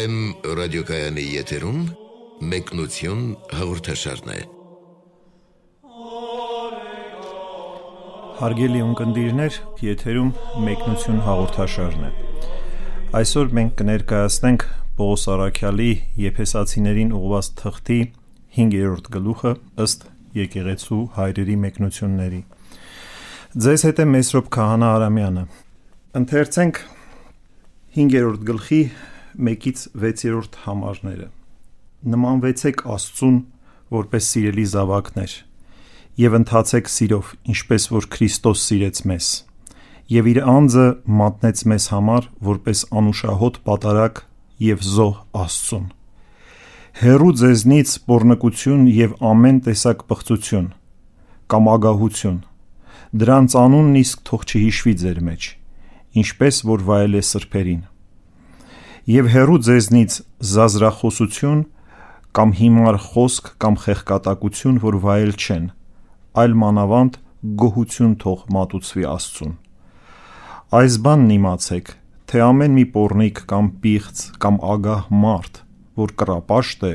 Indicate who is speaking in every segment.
Speaker 1: Վեմ ռադիոկայանի եթերում մեկնություն հաղորդաշարն է։
Speaker 2: Հարգելի ունկնդիրներ, եթերում մեկնություն հաղորդաշարն է։ Այսօր մենք կներկայացնենք Պողոս Արաքյալի Եփեսացիներին ուղված թղթի 5-րդ գլուխը ըստ եկեղեցու հայրերի մեկնությունների։ Ձեզ հետ է Մեսրոպ Քահանա Արամյանը։ Ընթերցենք 5-րդ գլխի 1-ից 6-րդ համարները։ Նմանվեցեք Աստծուն, որպես սիրելի զավակներ, եւ ընթացեք սիրով, ինչպես որ Քրիստոս սիրեց մեզ, եւ իր անձը մատնեց մեզ համար, որպես անուշահոտ պատարակ եւ զոհ Աստծուն։ Հերու ձեզնից բորնկություն եւ ամեն տեսակ պղծություն կամ ագահություն. Դրանց անունն իսկ թող չհիշվի ձեր մեջ, ինչպես որ վայել է սրբերին։ Եվ հերու ձեզնից զազրախոսություն կամ հիմար խոսք կամ խեղկատակություն, որ վայել չեն, այլ մանավանդ գոհություն թող մատուցվի Աստծուն։ Այս բանն իմացեք, թե ամեն մի pornik կամ պիղծ կամ ագահ մարդ, որ կրապաշտ է,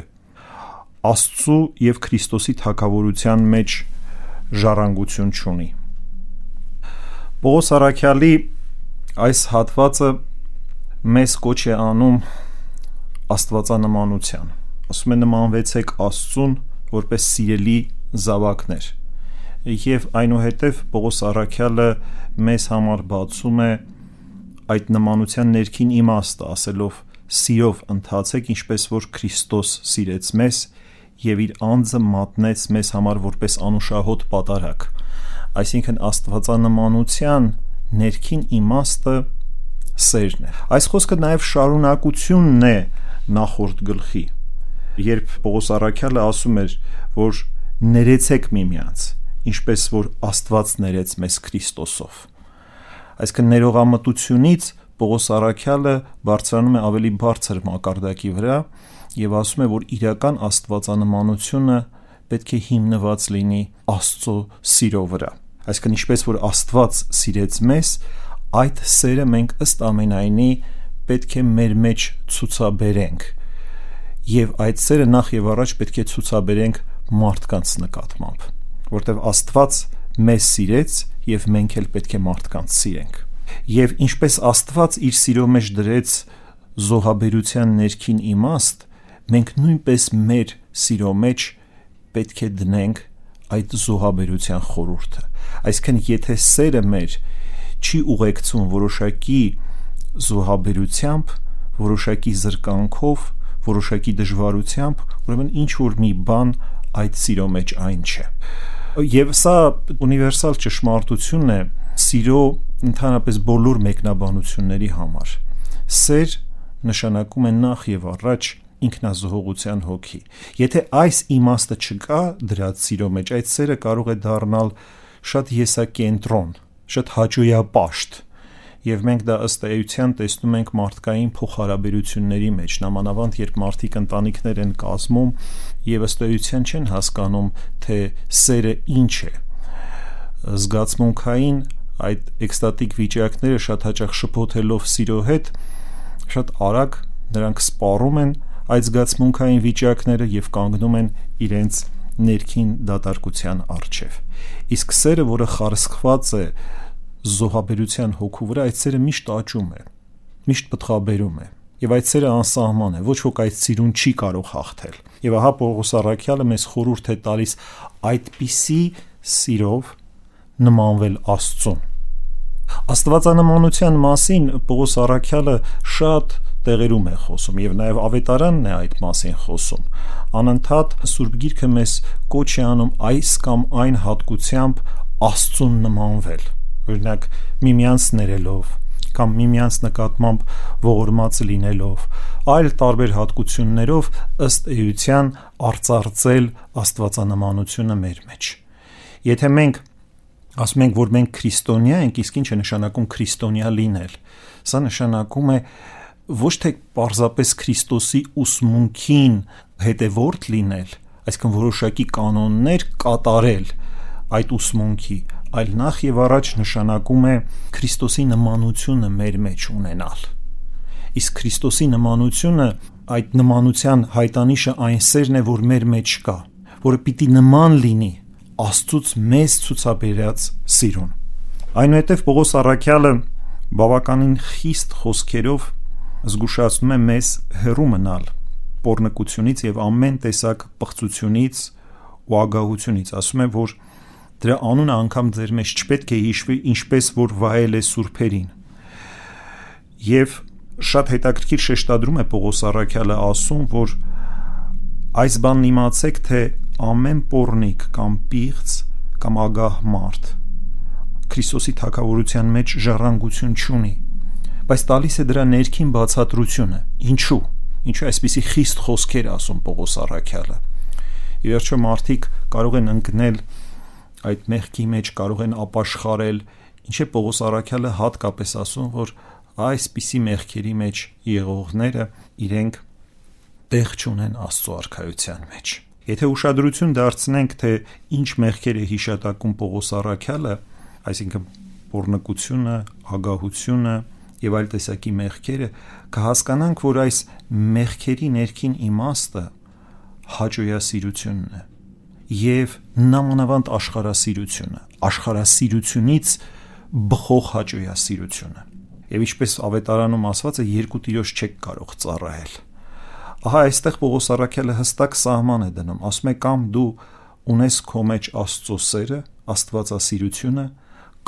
Speaker 2: Աստծու եւ Քրիստոսի թակավորության մեջ ժառանգություն չունի։ Պողոս Արաքյալի այս հատվածը մեզ կոչ է անում աստվածանմանության։ Ասում է նմանվեցեք Աստծուն որպես սիրելի զավակներ։ Եվ այնուհետև Պողոս Արաքյալը մեզ համար բացում է այդ նմանության ներքին իմաստը, ասելով. «Սիրով ընթացեք, ինչպես որ Քրիստոս սիրեց մեզ եւ իր անձը մատնեց մեզ համար որպես անուշահոտ պատարակ»։ Այսինքն աստվածանմանության ներքին իմաստը սերն է։ Այս խոսքը նաև շարունակությունն է նախորդ գլխի, երբ Պողոս Արաքյալը ասում էր, որ ներեցեք միմյանց, ինչպես որ Աստված ներեց մեզ Քրիստոսով։ Այսինքն ներողամտությունից Պողոս Արաքյալը բարձրանում է ավելի բարձր մակարդակի վրա եւ ասում է, որ իրական աստվածանմանությունը պետք է հիմնված լինի Աստծո սիրո վրա այսինքն ինչպես որ Աստված սիրեց մեզ, այդ սերը մենք ըստ ամենայնի պետք է մեր մեջ ցուցաբերենք եւ այդ սերը նախ եւ առաջ պետք է ցուցաբերենք մարդկանց նկատմամբ որտեվ Աստված մեզ սիրեց եւ մենք էլ պետք է մարդկանց սիրենք եւ ինչպես Աստված իր սիրո մեջ դրեց զոհաբերության ներքին իմաստ մենք նույնպես մեր սիրո մեջ պետք է դնենք այդ զոհաբերության խորուրդը Այսինքն եթե սերը մեր չի ուղեկցում որոշակի զոհաբերությամբ, որոշակի զրկանքով, որոշակի դժվարությամբ, ուրեմն ինչ որ մի բան այդ սիրո մեջ այն չէ։ Եվ սա ունիվերսալ ճշմարտությունն է սիրո ընդհանրապես բոլոր մեկնաբանությունների համար։ Սեր նշանակում է նախ եւ առաջ ինքնազոհողության հոգի։ Եթե այս իմաստը չկա դրա սիրո մեջ, այդ սերը կարող է դառնալ շատ եսակենտրոն, շատ հաճույապաշտ եւ մենք դա ըստ էության տեսնում ենք մարդկային փոխհարաբերությունների մեջ նամանավանդ երբ մարդիկ ընտանիքներ են կազմում եւ ըստ էության չեն հասկանում թե սերը ինչ է զգացմունքային այդ էկստատիկ վիճակները շատ հաճախ շփոթելով սիրո հետ շատ արագ նրանք սպառում են այդ զգացմունքային վիճակները եւ կանգնում են իրենց ներքին դատարկության արժև։ Իսկ սերը, որը խարսխված է զոհաբերության հոգու վրա, այդ սերը միշտ աճում է, միշտ պտղաբերում է։ Եվ այդ սերը անսահման է, ոչ ոք այդ սիրուն չի կարող հաղթել։ Եվ ահա Պողոս Արաքյալը մեզ խորհուրդ է տալիս այդպիսի սիրով նմանվել Աստծուն։ Աստվածանմանության մասին Պողոս Արաքյալը շատ տեղերում է խոսում եւ նաեւ ավետարանն է այդ մասին խոսում անընդհատ Սուրբ Գիրքը մեզ կոչ է անում այս կամ այն հատկությամբ Աստծուն նմանվել օրինակ միմյանց ներելով կամ միմյանց նկատմամբ ողորմած լինելով, այլ տարբեր հատկություններով ըստ էության արծարծել աստվածանմանությունը մեր մեջ։ Եթե մենք ասում ենք, որ մենք քրիստոնյա ենք, իսկ ինչ է նշանակում քրիստոնյա լինել։ Սա նշանակում է ոչ թե պարզապես Քրիստոսի ուսմունքին հետևորդ լինել, այսինքն որոշակի կանոններ կատարել այդ ուսմունքի, այլ նախ եւ առաջ նշանակում է Քրիստոսի նմանությունը մեր մեջ ունենալ։ Իսկ Քրիստոսի նմանությունը այդ նմանության հայտանիշը այն սերն է, որ մեր մեջ կա, որը պիտի նման լինի Աստծուց մեզ ցուցաբերած սիրուն։ Այնուհետև Պողոս Արաքյալը բավականին խիստ խոսքերով զգուշացնում է մեզ հերու մնալ pornկությունից եւ ամեն տեսակ պղծությունից ու ագահությունից։ Ասում է, որ դրա անունը անգամ ձեր մեջ չպետք է հիշվի, ինչպես որ վայել է սուրբերին։ Եվ շատ հետաքրքիր շեշտադրում է Պողոս Արաքյալը ասում, որ այս բանն իմացեք, թե ամեն pornik կամ պիղծ կամ ագահ մարդ Քրիստոսի թակավորության մեջ ժառանգություն չունի, բայց տալիս է դրա ներքին բացատրությունը։ Ինչու՞։ Ինչու այսպիսի խիստ խոսքեր ասում Պողոս Արաքյալը։ Ի վերջո մարդիկ կարող են ընկնել այդ մեղքի մեջ, կարող են ապաշխարել, ինչ է Պողոս Արաքյալը հատկապես ասում, որ այսպիսի մեղքերի մեջ եղողները իրենք տեղ չունեն Աստծո արքայության մեջ։ Եթե ուշադրություն դարձնենք, թե ինչ մեղքեր է հիշատակում Պողոս Արաքյալը, այսինքն pornokությունը, ագահությունը եւ այլ տեսակի մեղքերը, կհասկանանք, որ այս մեղքերի ներքին իմաստը հաճոյասիրությունն է եւ նամանավանդ աշխարասիրությունը, աշխարասիրությունից բխող հաճոյասիրությունը եւ ինչպես ավետարանում ասված է երկու տիրոջ չեք կարող ծառայել ահա այստեղ Պողոս Արաքյալը հստակ սահման է դնում. Ասում է կամ դու ունես քո մեջ Աստծո սերը Աստվածասիրությունը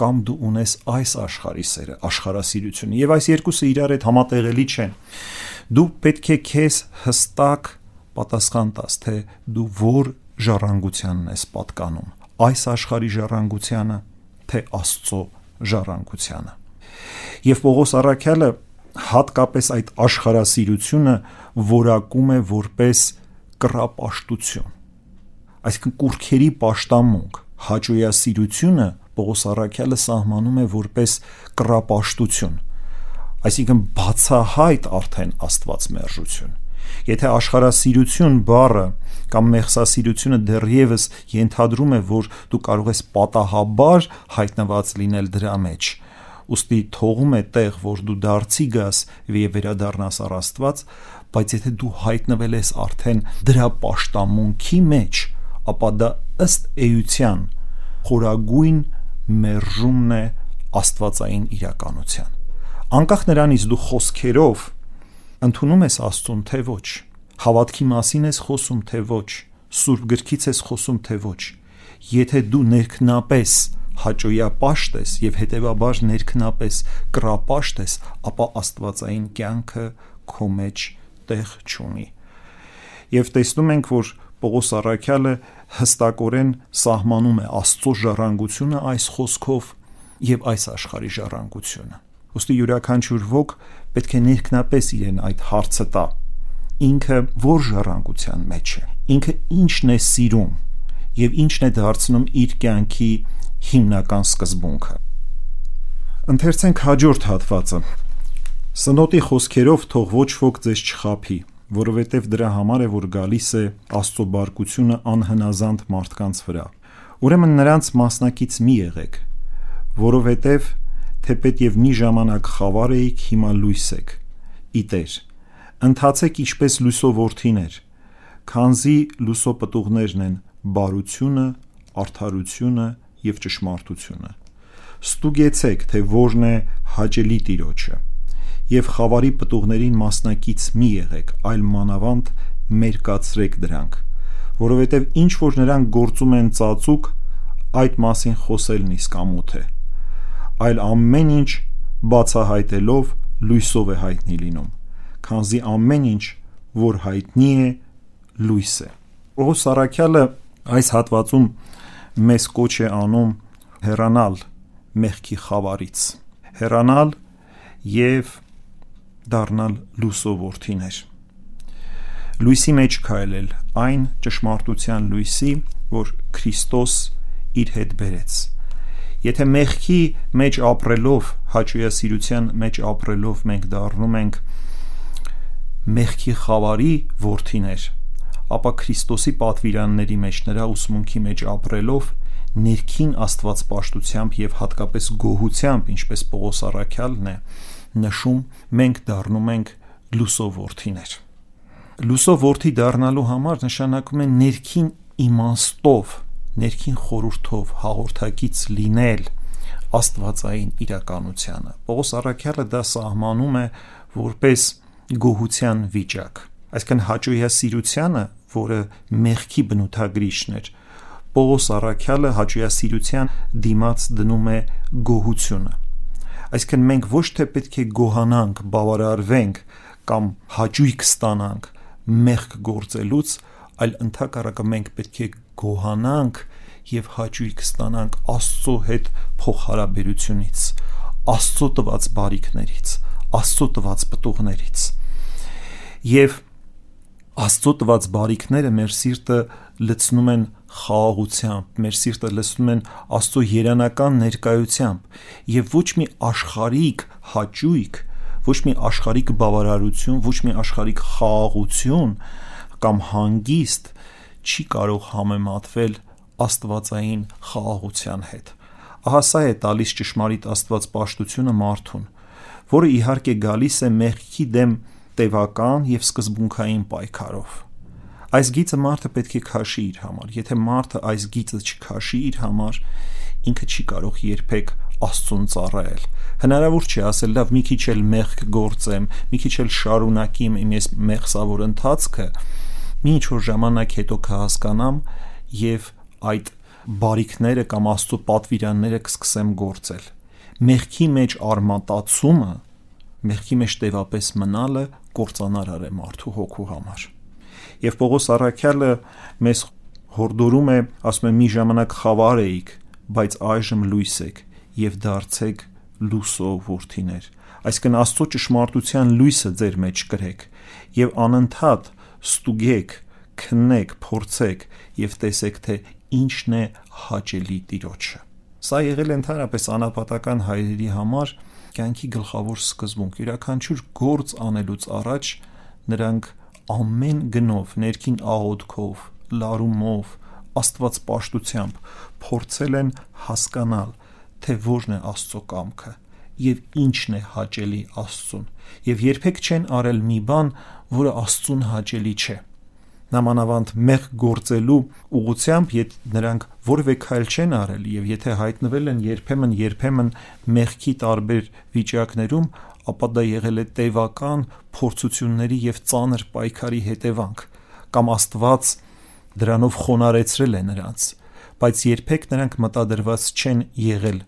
Speaker 2: կամ դու ունես այս աշխարհի սերը աշխարհասիրությունը եւ այս երկուսը իրար հետ համատեղելի չեն դու պետք է քեզ հստակ պատասխան տաս թե դու որ ժառանգությանն ես պատկանում այս աշխարհի ժառանգությանը թե Աստծո ժառանգությանը Եվ Պողոս Արաքյալը հատկապես այդ աշխարասիրությունը որակում է որպես կռապաշտություն։ Այսինքն կուրքերի պաշտամունք, հաճոյասիրությունը Պողոս Արաքյալը սահմանում է որպես կռապաշտություն։ Այսինքն բացահայտ արդեն Աստված մերժություն։ Եթե աշխարասիրություն բառը կամ մեղսասիրությունը դեռևս ենթադրում է, որ դու կարող ես պատահաբար հայտնված լինել դրա մեջ, ուստի թողում է տեղ, որ դու դարձի գաս եւ վերադառնաս առ Աստված, բայց եթե դու հայտնվել ես արդեն դրա աշտամունքի մեջ, ապա դա ըստ էության խորագույն մերժումն է աստվածային իրականության։ Անկախ նրանից դու խոսքերով ընդունում ես Աստծուն թե ոչ, հավատքի մասին ես խոսում թե ոչ, Սուրբ գրքից ես խոսում թե ոչ, եթե դու ներքնապես հաճոյապաշտ ես եւ հետեւաբար ներքնապես կրապաշտ ես, ապա աստվածային կյանքը քո մեջ տեղ չունի։ Եվ տեսնում ենք, որ Պողոս Արաքյալը հստակորեն սահմանում է Աստծո ժառանգությունը այս խոսքով եւ այս աշխարհի ժառանգությունը։ Ոստի յուրաքանչյուր ոք պետք է ներքնապես իրեն այդ հարցը տա. ինքը որ ժառանգության մեջ է։ Ինքը ինչն է սիրում եւ ինչն է դարձնում իր կյանքի հիմնական սկզբունքը։ Ընթերցենք հաջորդ հատվածը։ Սնոտի խոսքերով թող ոչ ոք ձեզ չխափի, որովհետև դրա համար է, որ գալիս է Աստծո բարկությունը անհնազանդ մարդկանց վրա։ Ուրեմն նրանց մասնակից մի եղեք, որովհետև թեպետ եւ մի ժամանակ խավար էիք, հիմա լույս եք։ Իտեր, ընթացեք ինչպես լույսով որդիներ, քանզի լույսո պտուղներն են բարությունը, արդարությունը, եւ ճշմարտությունը։ Ստուգեցեք, թե որն է հաճելի Տիրոջը եւ խավարի պտուղներին մասնակից մի եղեք, այլ մանավանդ մերկացրեք դրանք, որովհետեւ ինչ որ նրանք գործում են ծածուկ, այդ մասին խոսելն իսկ ամոթ է։ Այլ ամեն ինչ բացահայտելով լույսով է հայտնի լինում, քանզի ամեն ինչ, որ հայտնի է, լույս է։ Պողոս Սարաքյալը այս հատվածում մեզ կոչ է անում հեռանալ մեղքի խավարից հեռանալ եւ դառնալ լույսով որդիներ լույսի մեջ քայլել այն ճշմարտության լույսի որ Քրիստոս իր հետ բերեց եթե մեղքի մեջ ապրելով հաճույասիրության մեջ ապրելով մենք դառնում ենք մեղքի խավարի որդիներ ապա Քրիստոսի պատվիրանների մեջ նրա ուսմունքի մեջ ապրելով ներքին Աստված պաշտությամբ եւ հատկապես գոհությամբ, ինչպես Պողոս Արաքյալն է նշում, մենք դառնում ենք Լուսով որդի դառնալու համար նշանակում է ներքին իմաստով, ներքին խորուրդով հաղորդակից լինել աստվածային իրականությանը։ Պողոս Արաքյալը դա սահմանում է որպես գոհության վիճակ։ Այսինքն հաճոյասիրությանը, որը մեղքի բնութագրիչն էր, Պողոս Արաքյալը հաճոյասիրության դիմաց դնում է գոհությունը Այսինքն մենք ոչ թե պետք է գոհանանք, բավարարվենք կամ հաճույք ստանանք մեղք գործելուց, այլ ընդհակառակը մենք պետք է գոհանանք եւ հաճույք ստանանք Աստծո հետ փոխհարաբերությունից, Աստծո տված բարիքներից, Աստծո տված պտուղներից։ Եվ Աստծո տված բարիքները մեր սիրտը լցնում են խաղաղությամբ, մեր սիրտը լցնում են Աստծո երանական ներկայությամբ եւ ոչ մի աշխարհիկ հաճույք, ոչ մի աշխարհիկ բավարարություն, ոչ մի աշխարհիկ խաղաղություն կամ հանգիստ չի կարող համեմատվել աստվածային խաղաղության հետ։ Ահա սա է տալիս ճշմարիտ աստված պաշտությունը մարդուն, որը իհարկե գալիս է մեղքի դեմ տևական եւ սկզբունքային պայքարով Այս գիծը մարդը պետք է քաշի իր համար։ Եթե մարդը այս գիծը չքաշի իր համար, ինքը չի կարող երբեք Աստծուն ծառայել։ Հնարավոր չէ ասել լավ մի քիչ էլ մեղք գործեմ, մի քիչ էլ շարունակիմ իմ ես մեղսավոր ընթացքը, մի ինչ որ ժամանակ հետո կհասկանամ եւ այդ բարիքները կամ Աստծո պատվիրանները կսկսեմ գործել։ Մեղքի մեջ արմատացումը, մեղքի մեջ տևապես մնալը կործանարար է մարդու հոգու համար։ Եվ Պողոս Արաքյալը մեզ հորդորում է, ասում է՝ մի ժամանակ խավար էիք, բայց այժմ լույս եք եւ դարձեք լուսով որդիներ։ Այսինքն Աստծո ճշմարտության լույսը ձեր մեջ կրեք եւ անընդհատ ստուգեք, քննեք, փորձեք եւ տեսեք թե ինչն է հաճելի Տիրոջը։ Սա եղել է ընդհանրապես անապատական հայրերի համար կյանքի գլխավոր սկզբունք։ Յուրաքանչյուր գործ անելուց առաջ նրանք ամեն գնով, ներքին աղոթքով, լարումով, Աստված պաշտությամբ փորձել են հասկանալ, թե որն է Աստծո կամքը եւ ինչն է հաճելի Աստծուն եւ երբեք չեն արել մի բան, որը Աստծուն հաճելի չէ նամանավանդ մեղ գործելու ուղությամբ ետ նրանք որևէ քայլ չեն արել եւ եթե հայտնվել են երբեմն երբեմն մեղքի տարբեր վիճակներում ապա դա եղել է տևական փորձությունների եւ ծանր պայքարի հետևանք կամ Աստված դրանով խոնարեցրել է նրանց բայց երբեք նրանք մտադրված չեն եղել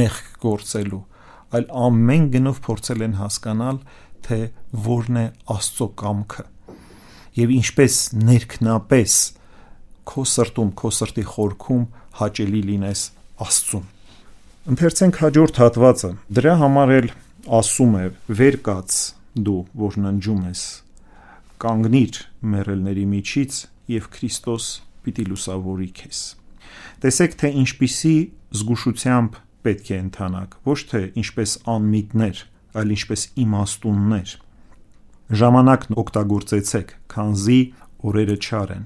Speaker 2: մեղք գործելու այլ ամեն գնով փորձել են հասկանալ թե որն է Աստծո կամքը եւ ինչպես ներքնապես քո սրտում քո սրտի խորքում հաճելի լինես Աստծուն Ընթերցենք հաջորդ հատվածը դրա համար էլ ասում է. «Վեր կաց դու, որ ննջում ես, կանգնիր մեռելների միջից եւ Քրիստոս պիտի լուսավորի քեզ»։ Տեսեք, թե ինչպիսի զգուշությամբ պետք է ընթանաք, ոչ թե ինչպես անմիտներ, այլ ինչպես իմաստուններ։ Ժամանակն օգտագործեցեք, քանզի օրերը չար են։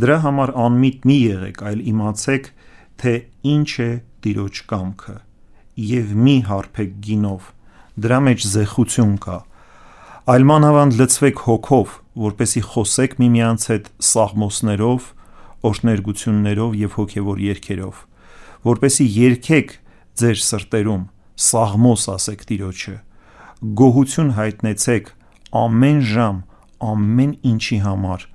Speaker 2: Դրա համար անմիտ մի եղեք, այլ իմացեք, թե ինչ է Տիրոջ կամքը, եւ մի հարբեք գինով, դրա մեջ զեխություն կա։ Այլ մանավանդ լցվեք հոգով, որպեսի խոսեք միմյանց հետ սաղմոսներով, օրհներգություններով եւ հոգեվոր երգերով, որպեսի երգեք ձեր սրտերում, սաղմոս ասեք Տիրոջը, գոհություն հայտնեցեք ամեն ժամ, ամեն ինչի համար,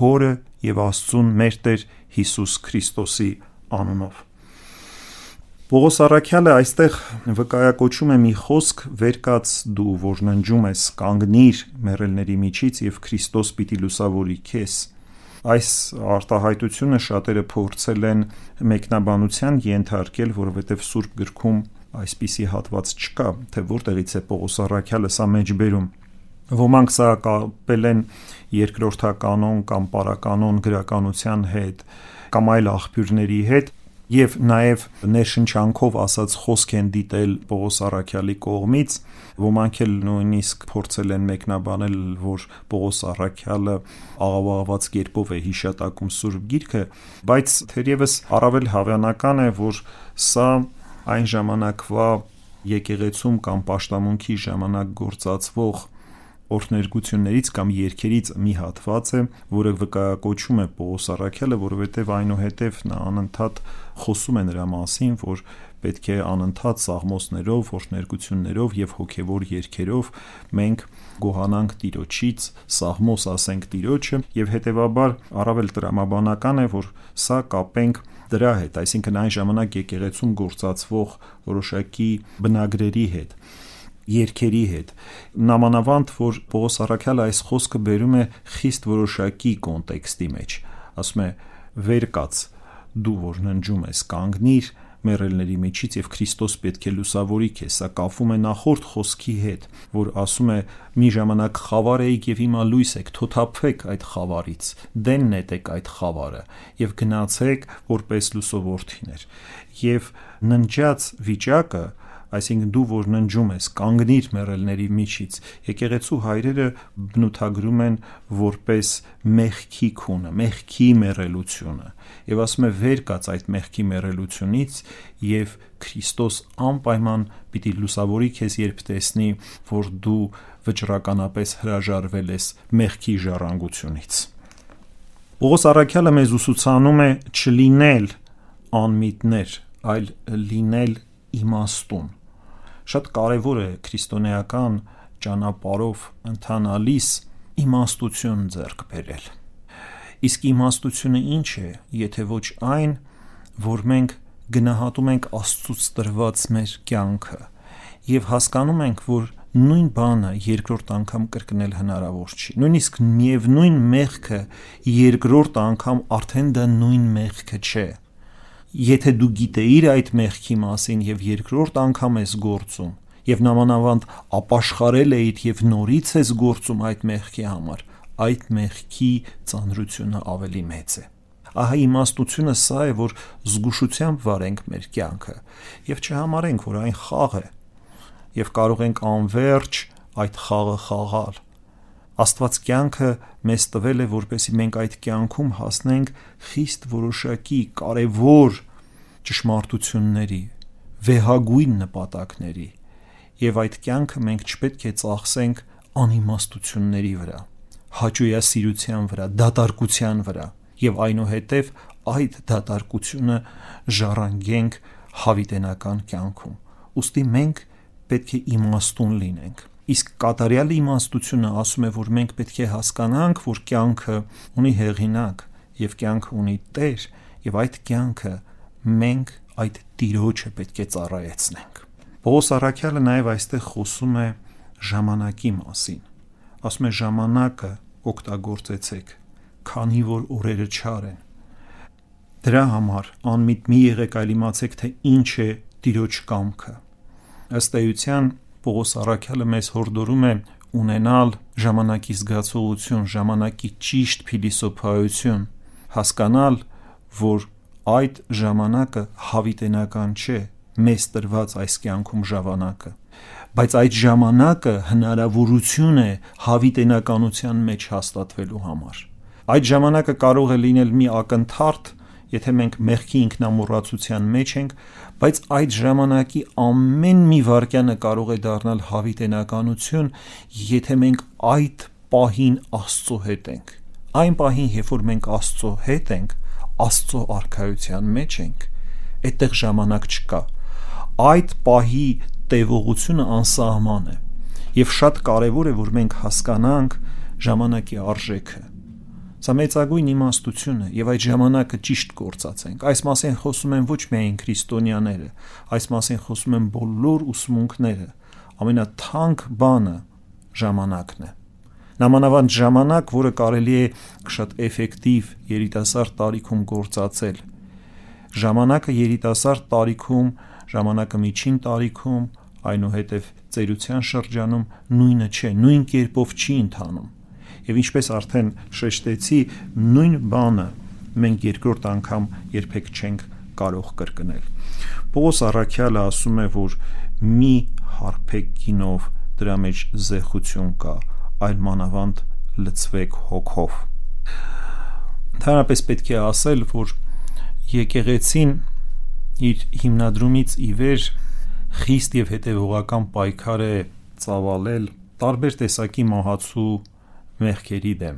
Speaker 2: Հորը եւ Աստծուն մեր Տեր Հիսուս Քրիստոսի անունով։ Պողոս Արաքյալը այստեղ վկայակոչում է մի խոսք՝ «Վերկաց դու, որ ննջում ես, կանգնիր մեռելների միջից եւ Քրիստոս պիտի լուսավորի քեզ»։ Այս արտահայտությունը շատերը փորձել են մեկնաբանության ենթարկել, որովհետև Սուրբ գրքում այսպիսի հատված չկա, թե որտեղից է Պողոս Արաքյալը սա մեջբերում։ Ոմանք սա կապել են երկրորդականոն կամ պարականոն գրականության հետ կամ այլ աղբյուրների հետ, եւ նաեւ ներշնչանքով ասած խոսք են դիտել Պողոս Արաքյալի կողմից ոմանք էլ նույնիսկ փորձել են մեկնաբանել որ Պողոս Արաքյալը աղավաղված կերպով է հիշատակում Սուրբ Գիրքը բայց թերևս առավել հավանական է որ սա այն ժամանակվա եկեղեցում կամ աշտամունքի ժամանակ գործածվող օրհներգություններից կամ երգերից մի հատված է, որը վկայակոչում է Պողոս Արաքյալը, որովհետև այնուհետև նա անընդհատ խոսում է նրա մասին, որ պետք է անընդհատ սաղմոսներով, օրհներգություններով եւ հոգեվոր երգերով մենք գոհանանք Տիրոջից, սաղմոս ասենք Տիրոջը եւ հետեւաբար առավել տրամաբանական է, որ սա կապենք դրա հետ, այսինքն այն ժամանակ եկեղեցում գործածվող որոշակի բնագրերի հետ երկերի հետ նամանավանդ որ Պողոս Արաքյալը այս խոսքը բերում է խիստ որոշակի կոնտեքստի մեջ ասում է վեր կաց դու որ ննջում ես կանգնիր մեռելների միջից եւ Քրիստոս պետք է լուսավորի քեզ։ Սա կապվում է նախորդ խոսքի հետ, որ ասում է՝ մի ժամանակ խավար էիք եւ հիմա լույս եք, թոթափվեք այդ խավարից, դեն նետեք այդ խավարը եւ գնացեք որպես լուսովորթիներ։ Եվ ննջած վիճակը այսինքն դու որ ննջում ես, կանգնիր մեռելների միջից։ Եկեղեցու հայրերը բնութագրում են որպես մեղքի քունը, մեղքի մեռելությունը եւ ասում է վեր կաց այդ մեղքի մեռելությունից եւ Քրիստոս անպայման պիտի լուսավորի քեզ երբ տեսնի որ դու վճռականապես հրաժարվել ես մեղքի ժառանգությունից Պողոս Արաքյալը մեզ ուսուցանում է չլինել անմիտներ, այլ լինել իմաստուն։ Շատ կարևոր է քրիստոնեական ճանապարով ընթանալիս իմաստություն ձեռք բերել Իսկ իմաստությունը ինչ է, եթե ոչ այն, որ մենք գնահատում ենք Աստծուց տրված մեր կյանքը եւ հասկանում ենք, որ նույն բանը երկրորդ անգամ կրկնել հնարավոր չի։ Նույնիսկ միևնույն մեղքը երկրորդ անգամ արդեն դա նույն մեղքը չէ։ Եթե դու գիտեիր այդ մեղքի մասին եւ երկրորդ անգամ ես գործում, եւ նամանավանդ ապաշխարել էիր եւ նորից ես գործում այդ մեղքի համար, այդ մեղքի ծանրությունը ավելի մեծ է։ Ահա իմաստությունը սա է, որ զգուշությամբ վարենք մեր կյանքը եւ չհամարենք, որ այն խաղ է եւ կարող ենք անverջ այդ խաղը խաղալ։ Աստված կյանքը մեզ տվել է, որպեսզի մենք այդ կյանքում հասնենք խիստ որոշակի կարևոր ճշմարտությունների, վեհագույն նպատակների, եւ այդ կյանքը մենք չպետք է ծախսենք անիմաստությունների վրա հաճույասիրության վրա, դատարկության վրա եւ այնուհետեւ այդ դատարկությունը ժառանգենք հավիտենական կյանքում։ Ոստի մենք պետք է իմաստուն լինենք։ Իսկ կատարյալ իմաստությունը ասում է, որ մենք պետք է հասկանանք, որ կյանքը ունի հեղինակ եւ կյանքը ունի Տեր եւ այդ կյանքը մենք այդ Տիրոջը պետք է ծառայեցնենք։ Պողոս Արաքյալը նաև այստեղ խոսում է ժամանակի մասին ասում է ժամանակը օգտագործեցեք, քանի որ օրերը չար են։ Դրա համար անմիտ մի եղեք այլ իմացեք, թե ինչ է Տիրոջ կամքը։ Ըստ էության Պողոս Արաքյալը մեզ հորդորում է ունենալ ժամանակի զգացողություն, ժամանակի ճիշտ փիլիսոփայություն, հասկանալ, որ այդ ժամանակը հավիտենական չէ, մեզ տրված այս կյանքում ժամանակը բայց այդ ժամանակը հնարավորություն է հավիտենականության մեջ հաստատվելու համար։ Այդ ժամանակը կարող է լինել մի ակնթարթ, եթե մենք մեղքի ինքնամոռացության մեջ ենք, բայց այդ ժամանակի ամեն մի վարքյանը կարող է դառնալ հավիտենականություն, եթե մենք այդ պահին Աստծո հետ ենք։ Այն պահին, երբ որ մենք Աստծո հետ ենք, Աստծո արքայության մեջ ենք, այդտեղ ժամանակ չկա։ Այդ պահի տևողությունը անսահման է եւ շատ կարեւոր է որ մենք հասկանանք ժամանակի արժեքը Սա մեծագույն իմաստություն է եւ այդ ժամանակը ճիշտ գործածենք։ Այս մասին խոսում են ոչ միայն քրիստոնյաները, այս մասին խոսում են բոլոր ուսմունքները։ Ամենաթանկ բանը ժամանակն է։ Նամանավանդ ժամանակ, որը կարելի է շատ էֆեկտիվ երիտասարդ տարիքում գործածել։ Ժամանակը երիտասարդ տարիքում, ժամանակը միջին տարիքում, այնուհետև ծերության շրջանում նույնը չէ, նույն կերպով չի ընթանում։ Եվ ինչպես արդեն շեշտեցի, նույն բանը մենք երկրորդ անգամ երբեք չենք կարող կրկնել։ Պողոս Արաքյալը ասում է, որ մի հարփեք գինով դրա մեջ զեղություն կա, այլ մանավանդ լծվեք հոգով։ Ընդհանրապես պետք է ասել, որ եկեղեցին իր հիմնադրումից ի վեր խիստ եւ հետեւողական պայքար է ծավալել տարբեր տեսակի մահացու մեղքերի դեմ։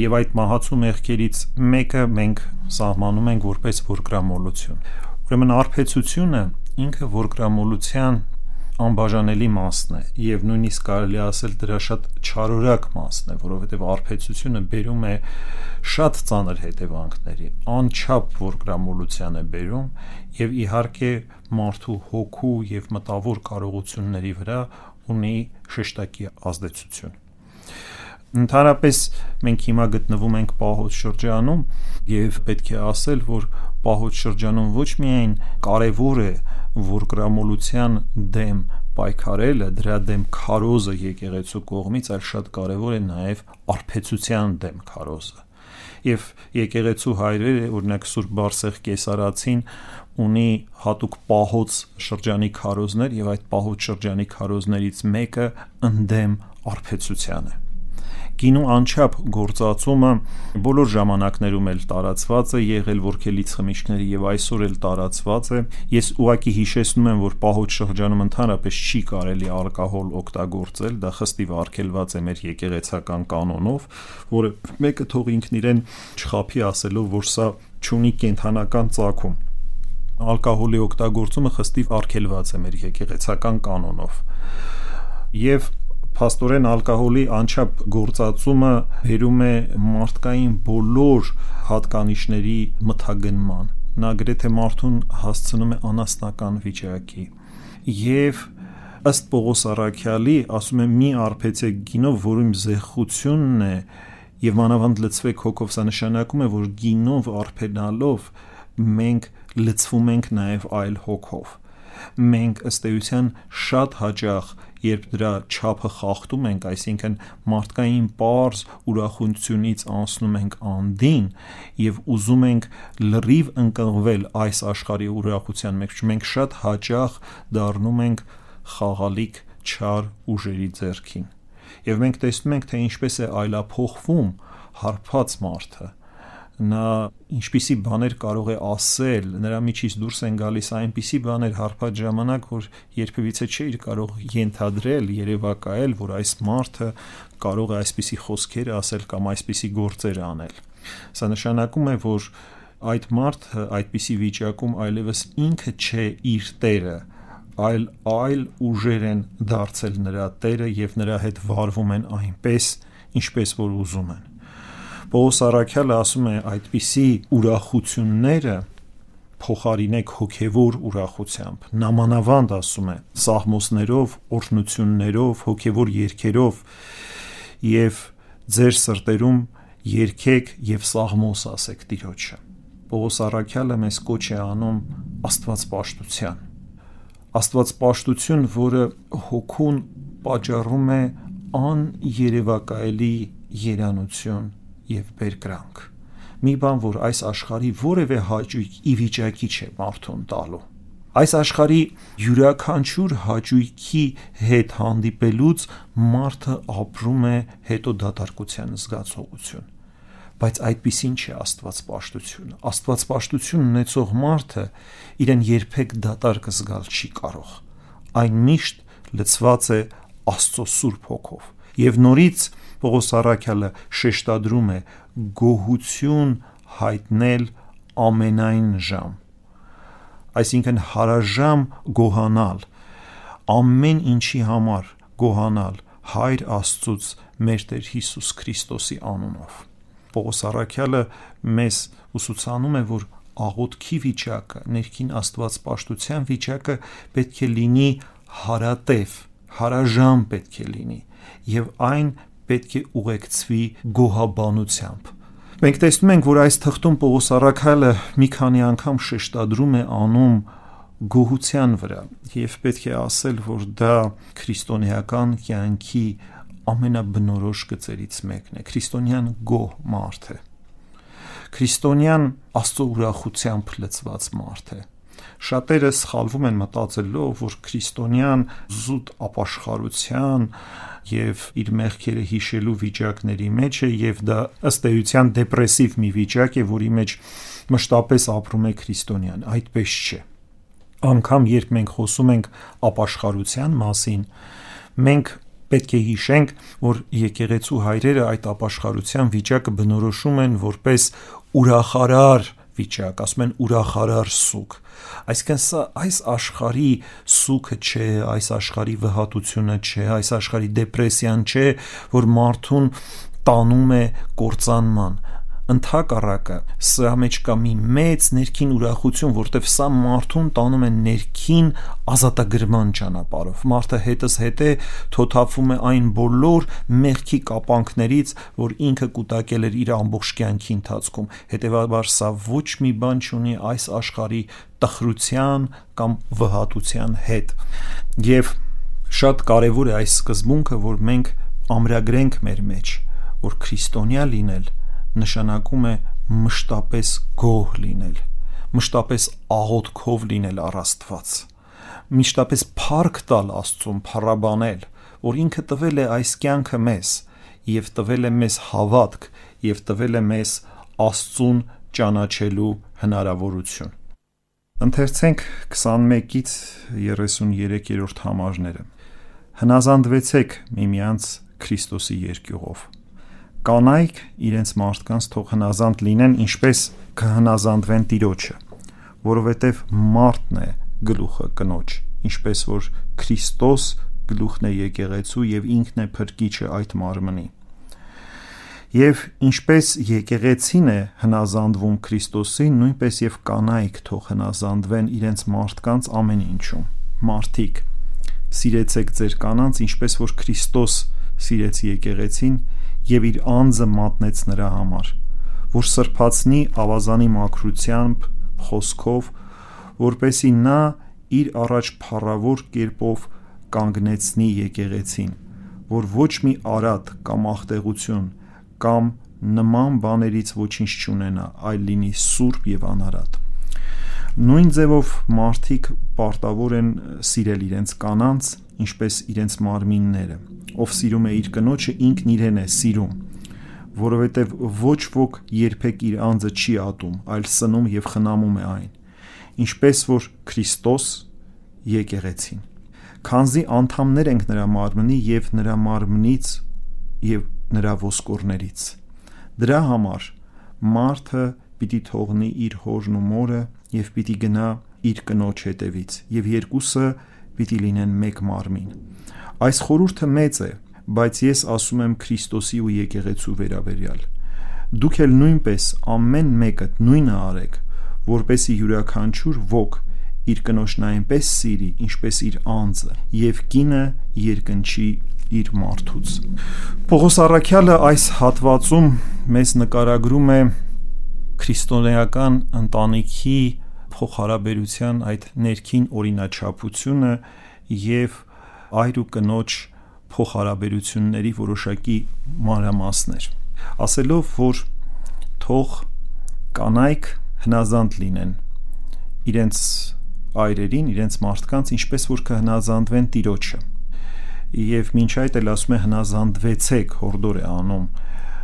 Speaker 2: Եվ այդ մահացու մեղքերից մեկը մենք սահմանում ենք որպես որգրամոլություն։ Ուրեմն արփեցությունը ինքը որգրամոլության անբաժանելի մասն է եւ նույնիսկ կարելի ասել դրա շատ չարորակ մասն է, որովհետեւ արփեցությունը բերում է շատ ծանր հետևանքների, անչափ որգրամոլության է բերում եւ իհարկե մարդու հոգու եւ մտավոր կարողությունների վրա ունի շեշտակի ազդեցություն Ընդհանրապես մենք հիմա գտնվում ենք պահոց շրջանում եւ պետք է ասել, որ պահոց շրջանում ոչ միայն կարեւոր է որգրամոլության դեմ պայքարելը, դրա դեմ քարոզը եկեղեցու կողմից, այլ շատ կարևոր է նաեւ արփեցության դեմ քարոզը։ Եվ եկեղեցու հայրերը, օրինակ Սուրբ Բարսեղ Կեսարացին ունի հատուկ պահոց շրջանի քարոզներ եւ այդ պահոց շրջանի քարոզներից մեկը ընդդեմ արփեցության է գինու անչափ գործածումը բոլոր ժամանակներում էլ տարածված է եղել որքելից խմիչքների եւ այսօր էլ տարածված է ես ուղակի հիշեցնում եմ որ պահոց շրջանում ընդհանրապես չի կարելի ալկոհոլ օգտագործել դա խստիվ արգելված է մեր եկեղեցական կանոնով որը մեկը թող ինքն իրեն չխափի ասելով որ սա ճունի կենթանական ցակում ալկոհոլի օգտագործումը խստիվ արգելված է մեր եկեղեցական կանոնով եւ փաստորեն ալկոհոլի անչափ գործածումը բերում է մարդկային բոլոր հատկանիշների մթագնման նա գրեթե մարդուն հասցնում է անասնական վիճակի եւ ըստ Պողոս Արաքյալի ասում է մի արփեցեք գինով որում զեղությունն է եւ մանավանդ լծվեք հոգով սա նշանակում է որ գինով արփենալով մենք լծվում ենք նաեւ այլ հոգով մենք ըստ էության շատ հաճախ երբ դրա չափը խախտում ենք, այսինքն մարդկային པարզ ուրախությունից անցնում ենք անդին եւ ուզում ենք լրիվ ընկղվել այս աշխարհի ուրախության մեջ, մենք շատ հաճախ դառնում ենք խաղալիք չար ուժերի ձեռքին։ Եվ մենք տեսնում ենք, թե ինչպես է այլափոխվում հարբած մարդը նա ինչպիսի բաներ կարող է ասել, նրա միջից դուրս են գալիս այնպիսի բաներ հարբած ժամանակ, որ երբևիցե չէիր կարող ենթադրել, երևակայել, որ այս մարդը կարող է այսպիսի խոսքեր ասել կամ այսպիսի գործեր անել։ Սա նշանակում է, որ այդ մարդը այդպիսի վիճակում այլևս ինքը չէ իր տերը, այլ այլ ուժեր են դարձել նրա տերը եւ նրա հետ վարվում են այնպես, ինչպես որ ուզում են։ Պողոս Արաքյալը ասում է այդպիսի ուրախությունները փոխարինեք հոգևոր ուրախությամբ։ Նամանավանդ ասում է սահմոսներով, օրհնություններով, հոգևոր երգերով եւ ձեր սրտերում երգեք եւ սահմոս ասեք Տիրոջը։ Պողոս Արաքյալը մեզ կոչ է անում Աստված պաշտության։ Աստված պաշտություն, որը հոգուն պատճառում է աներևակայելի երանություն եւ բերկրանք։ Մի բան, որ այս աշխարհի որևէ հաճույք ի վիճակի չէ մարդուն տալու։ Այս աշխարհի յուրաքանչյուր հաճույքի հետ հանդիպելուց մարդը ապրում է հետո դատարկության զգացողություն բայց այդպեսին չէ Աստված պաշտությունը։ Աստված պաշտություն ունեցող մարդը իրեն երբեք դատարկ զգալ չի կարող։ Այն միշտ լցված է Աստծո Սուրբ Հոգով։ Եվ նորից Պողոս Արաքյալը շեշտադրում է գոհություն հայտնել ամենայն ժամ այսինքն հարաժամ գոհանալ ամեն ինչի համար գոհանալ հայր աստծուց մեր Տեր Հիսուս Քրիստոսի անունով Պողոս Արաքյալը մեզ ուսուցանում է որ աղոթքի վիճակը ներքին աստված պաշտության վիճակը պետք է լինի հարատև հարաժամ պետք է լինի եւ այն պետք է ուղեկցվի գոհաբանությամբ։ Մենք տեսնում ենք, որ այս թղթում Պողոս Արաքյալը մի քանի անգամ շեշտադրում է անում գոհության վրա եւ պետք է ասել, որ դա քրիստոնեական կյանքի ամենաբնորոշ գծերից մեկն է։ Քրիստոնյան գոհ մարդ է։ Քրիստոնյան Աստծո ուրախությամբ լցված մարդ է շատերը սխալվում են մտածելով, որ քրիստոնյան զուտ ապաշխարության եւ իր մեղքերը հիշելու վիճակների մեջ է եւ դա ըստ էության դեպրեսիվ մի վիճակ է, որի մեջ մշտապես ապրում է քրիստոնյան։ Այդպես չէ։ Անկամ երբ մենք խոսում ենք ապաշխարության մասին, մենք Պետք է հիշենք, որ եկեղեցու հայրերը այդ ապաշխարության վիճակը բնորոշում են որպես ուրախարար վիճակ, ասում են ուրախարար սուք։ Այսինքն սա այս աշխարհի սուքը չէ, այս աշխարհի վհատությունը չէ, այս աշխարհի դեպրեսիան չէ, որ մարդուն տանում է կործանման ընդհակառակը սրա մեջ կա մի մեծ ներքին ուրախություն, որտեվ սա մարդուն տանում է ներքին ազատագրման ճանապարհով։ Մարդը հետս հետե թոթափվում է այն բոլոր մեղքի կապանքներից, որ ինքը կուտակել էր իր ամբողջ կյանքի ընթացքում։ Հետևաբար սա ոչ մի բան չունի այս աշխարհի տխրության կամ վհատության հետ։ Եվ շատ կարևոր է այս սկզբունքը, որ մենք ամրագրենք մեր մեջ, որ քրիստոնյա լինել նշանակում է մշտապես գոհ լինել, մշտապես աղոթքով լինել առ Աստված, մշտապես փառք տալ Աստծուն, փառաբանել, որ ինքը տվել է այս կյանքը մեզ եւ տվել է մեզ հավատք եւ տվել է մեզ Աստծուն ճանաչելու հնարավորություն։ Ընթերցենք 21-ից 33-րդ համարները։ Հնազանդվեցեք միմյանց Քրիստոսի երկյուղով կանայք իրենց մարդկանց թող հնազանդ լինեն, ինչպես կհնազանդվեն Տիրոջը, որովհետև մարդն է գլուխը կնոջ, ինչպես որ Քրիստոս գլուխն է եկեղեցու եւ ինքն է փրկիչը այդ մարմնի։ Եվ ինչպես եկեղեցին է հնազանդվում Քրիստոսին, նույնպես եւ կանայք թող հնազանդվեն իրենց մարդկանց ամեն ինչում։ Մարդիկ, սիրեցեք ձեր կանանց, ինչպես որ Քրիստոս սիրեց եկեղեցին եւ իր անձը մատնեց նրա համար, որ սրբացնի ավազանի մաքրությամբ, խոսքով, որպեսի նա իր առաջ փառավոր կերպով կանգնեցնի եկեղեցին, որ ոչ մի արատ կամ ախտեղություն կամ նման բաներից ոչինչ չունենա, այլ լինի սուրբ եւ անարատ։ Նույն ձևով մարդիկ պարտավոր են սիրել իրենց կանանց, ինչպես իրենց մարմինները ով սիրում է իր կնոջը, ինքն իրեն է սիրում, որովհետև ոչ ոք երբեք իր անձը չի ատում, այլ սնում եւ խնամում է այն, ինչպես որ Քրիստոս եկեղեցին։ Քանզի անդամներ ենք նրա մարմնի եւ նրա մարմնից եւ նրա ոսկորներից։ Դրա համար մարդը պիտի թողնի իր հորն ու մորը եւ պիտի գնա իր կնոջ հետևից եւ երկուսը պիտի լինեն մեկ մարմին Այս խորհուրդը մեծ է, բայց ես ասում եմ Քրիստոսի ու եկեղեցու վերաբերյալ։ Դուք էլ նույնպես ամեն մեկը նույնը արեք, որպեսի յուրաքանչյուր ոգ իր կնոջն այնպես սիրի, ինչպես իր անձը, եւ կինը երկնչի իր մարդուց։ Պողոս Արաքյալը այս հատվածում մեզ նկարագրում է քրիստոնեական ընտանիքի փոխհարաբերության այդ ներքին օրինաչափությունը եւ այր ու կնոջ փոխհարաբերությունների որոշակի մանրամասներ ասելով որ թող կանայք հնազանդ լինեն իրենց այրերին, իրենց մարդկանց, ինչպես որ կհնազանդվեն Տիրոջը։ Եվ մինչ այդ էլ ասում է հնազանդվեցեք, հորդոր է անում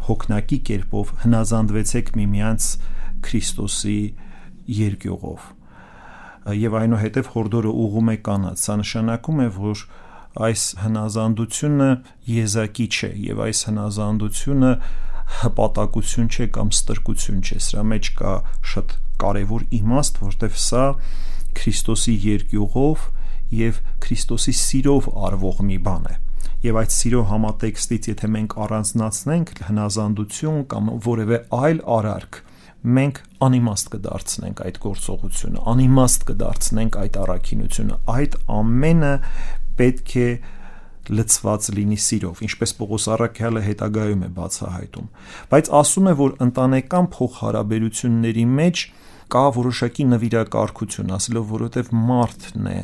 Speaker 2: հոգնակի կերպով հնազանդվեցեք միմյանց Քրիստոսի երկյուղով։ Եվ այնուհետև հորդորը ուղում է կանած։ Սա նշանակում է, որ այս հնազանդությունը եզակի չէ եւ այս հնազանդությունը հպատակություն չէ կամ ստրկություն չէ սրա մեջ կա շատ կարևոր իմաստ որտեվ սա Քրիստոսի երկյուղով եւ Քրիստոսի սիրով արվող մի բան է եւ այդ սիրո համատեքստից եթե մենք առանձնացնենք հնազանդություն կամ որևէ այլ արարք մենք անիմաստ կդարձնենք այդ գործողությունը, անիմաստ կդարձնենք այդ առաքինությունը։ Այդ ամենը պետք է լծված լինի սիրով, ինչպես Պողոս Արաքյալը հետագայում է բացահայտում։ Բայց ասում է, որ ընտանեկան փոխհարաբերությունների մեջ կա որոշակի նվիրակարգություն, ասելով, որովհետև մարդն է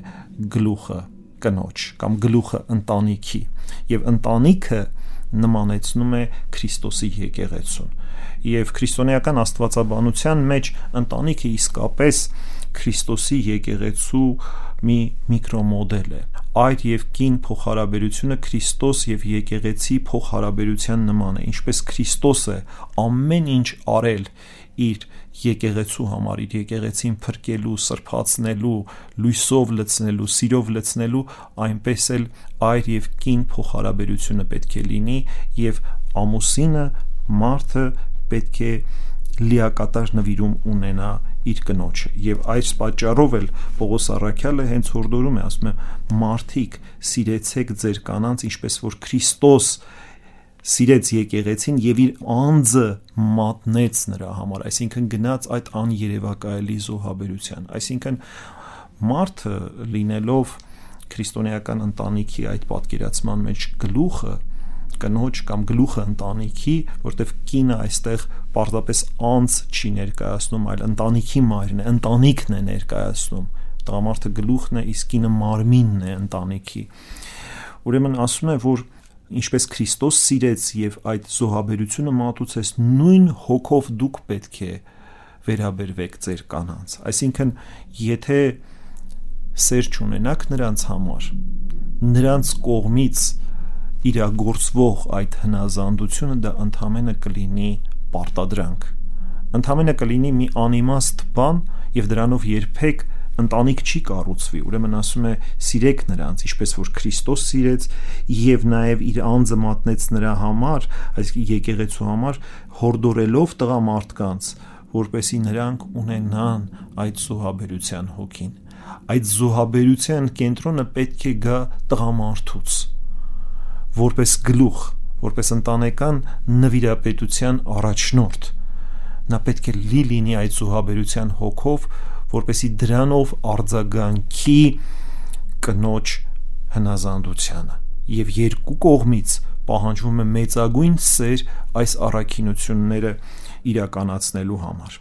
Speaker 2: գլուխը կնոջ կամ գլուխը ընտանիքի եւ ընտանիքը նմանեցնում է Քրիստոսի եկեղեցուն եւ քրիստոնեական աստվածաբանության մեջ ընտանիքը իսկապես Քրիստոսի եկեղեցու մի միկրոմոդել է այդ եւ կին փոխհարաբերությունը Քրիստոս եւ եկեղեցի փոխհարաբերության նման է ինչպես Քրիստոսը ամեն ինչ արել իր եկեղեցու համար իր եկեղեցին փրկելու, սրբացնելու, լույսով լցնելու, սիրով լցնելու, այնպես էլ այր եւ կին փոխհարաբերությունը պետք է լինի եւ ամուսինը մարդը պետք է լիակատար նվիրում ունենա իր կնոջը եւ այս պատճառով էլ Պողոս Արաքյալը հենց հորդորում է ասում է մարդիկ սիրեցեք ձեր կանանց ինչպես որ Քրիստոս սիրեց եկեղեցին եւ իր անձը մատնեց նրա համար, այսինքն գնաց այդ աներևակայելի զոհաբերության։ Այսինքն մարդը լինելով քրիստոնեական ընտանիքի այդ պատկերացման մեջ գլուխը կնոջ կամ գլուխը ընտանիքի, որտեվ կինը այստեղ պարզապես անձ չի ներկայացնում, այլ ընտանիքի մայրն է, ընտանիքն է ներկայացնում։ Տղամարդը գլուխն է, իսկ կինը մարմինն է ընտանիքի։ Ուրեմն ասում է, որ ինչպես Քրիստոս սիրեց եւ այդ զոհաբերությունը մատուցեց նույն հոգով դուք պետք է վերաբերվեք ձեր կանանց այսինքն եթե սեր չունենաք նրանց համար նրանց կողմից իրագործվող այդ հնազանդությունը դա ընդհանրապես կլինի պարտադրանք ընդհանրապես կլինի մի անիմաստ բան եւ դրանով երբեք ընտանիք չի կառուցվի ուրեմն ասում է սիրեք նրանց ինչպես որ Քրիստոս սիրեց եւ նաեւ իր անձը մատնեց նրա համար այս եկեղեցու համար հորդորելով տղամարդկանց որպեսի նրանք ունենան այդ զոհաբերության հոգին այդ զոհաբերության կենտրոնը պետք է գա տղամարդուց որպես գլուխ որպես ընտանեկան նվիրապետության առաջնորդ նա պետք է լի լինի այդ զոհաբերության հոգով որպեսի դրանով արձագանքի կնոջ հնազանդությանը եւ երկու կողմից պահանջվում է մեծագույն սեր այս առաքինությունները իրականացնելու համար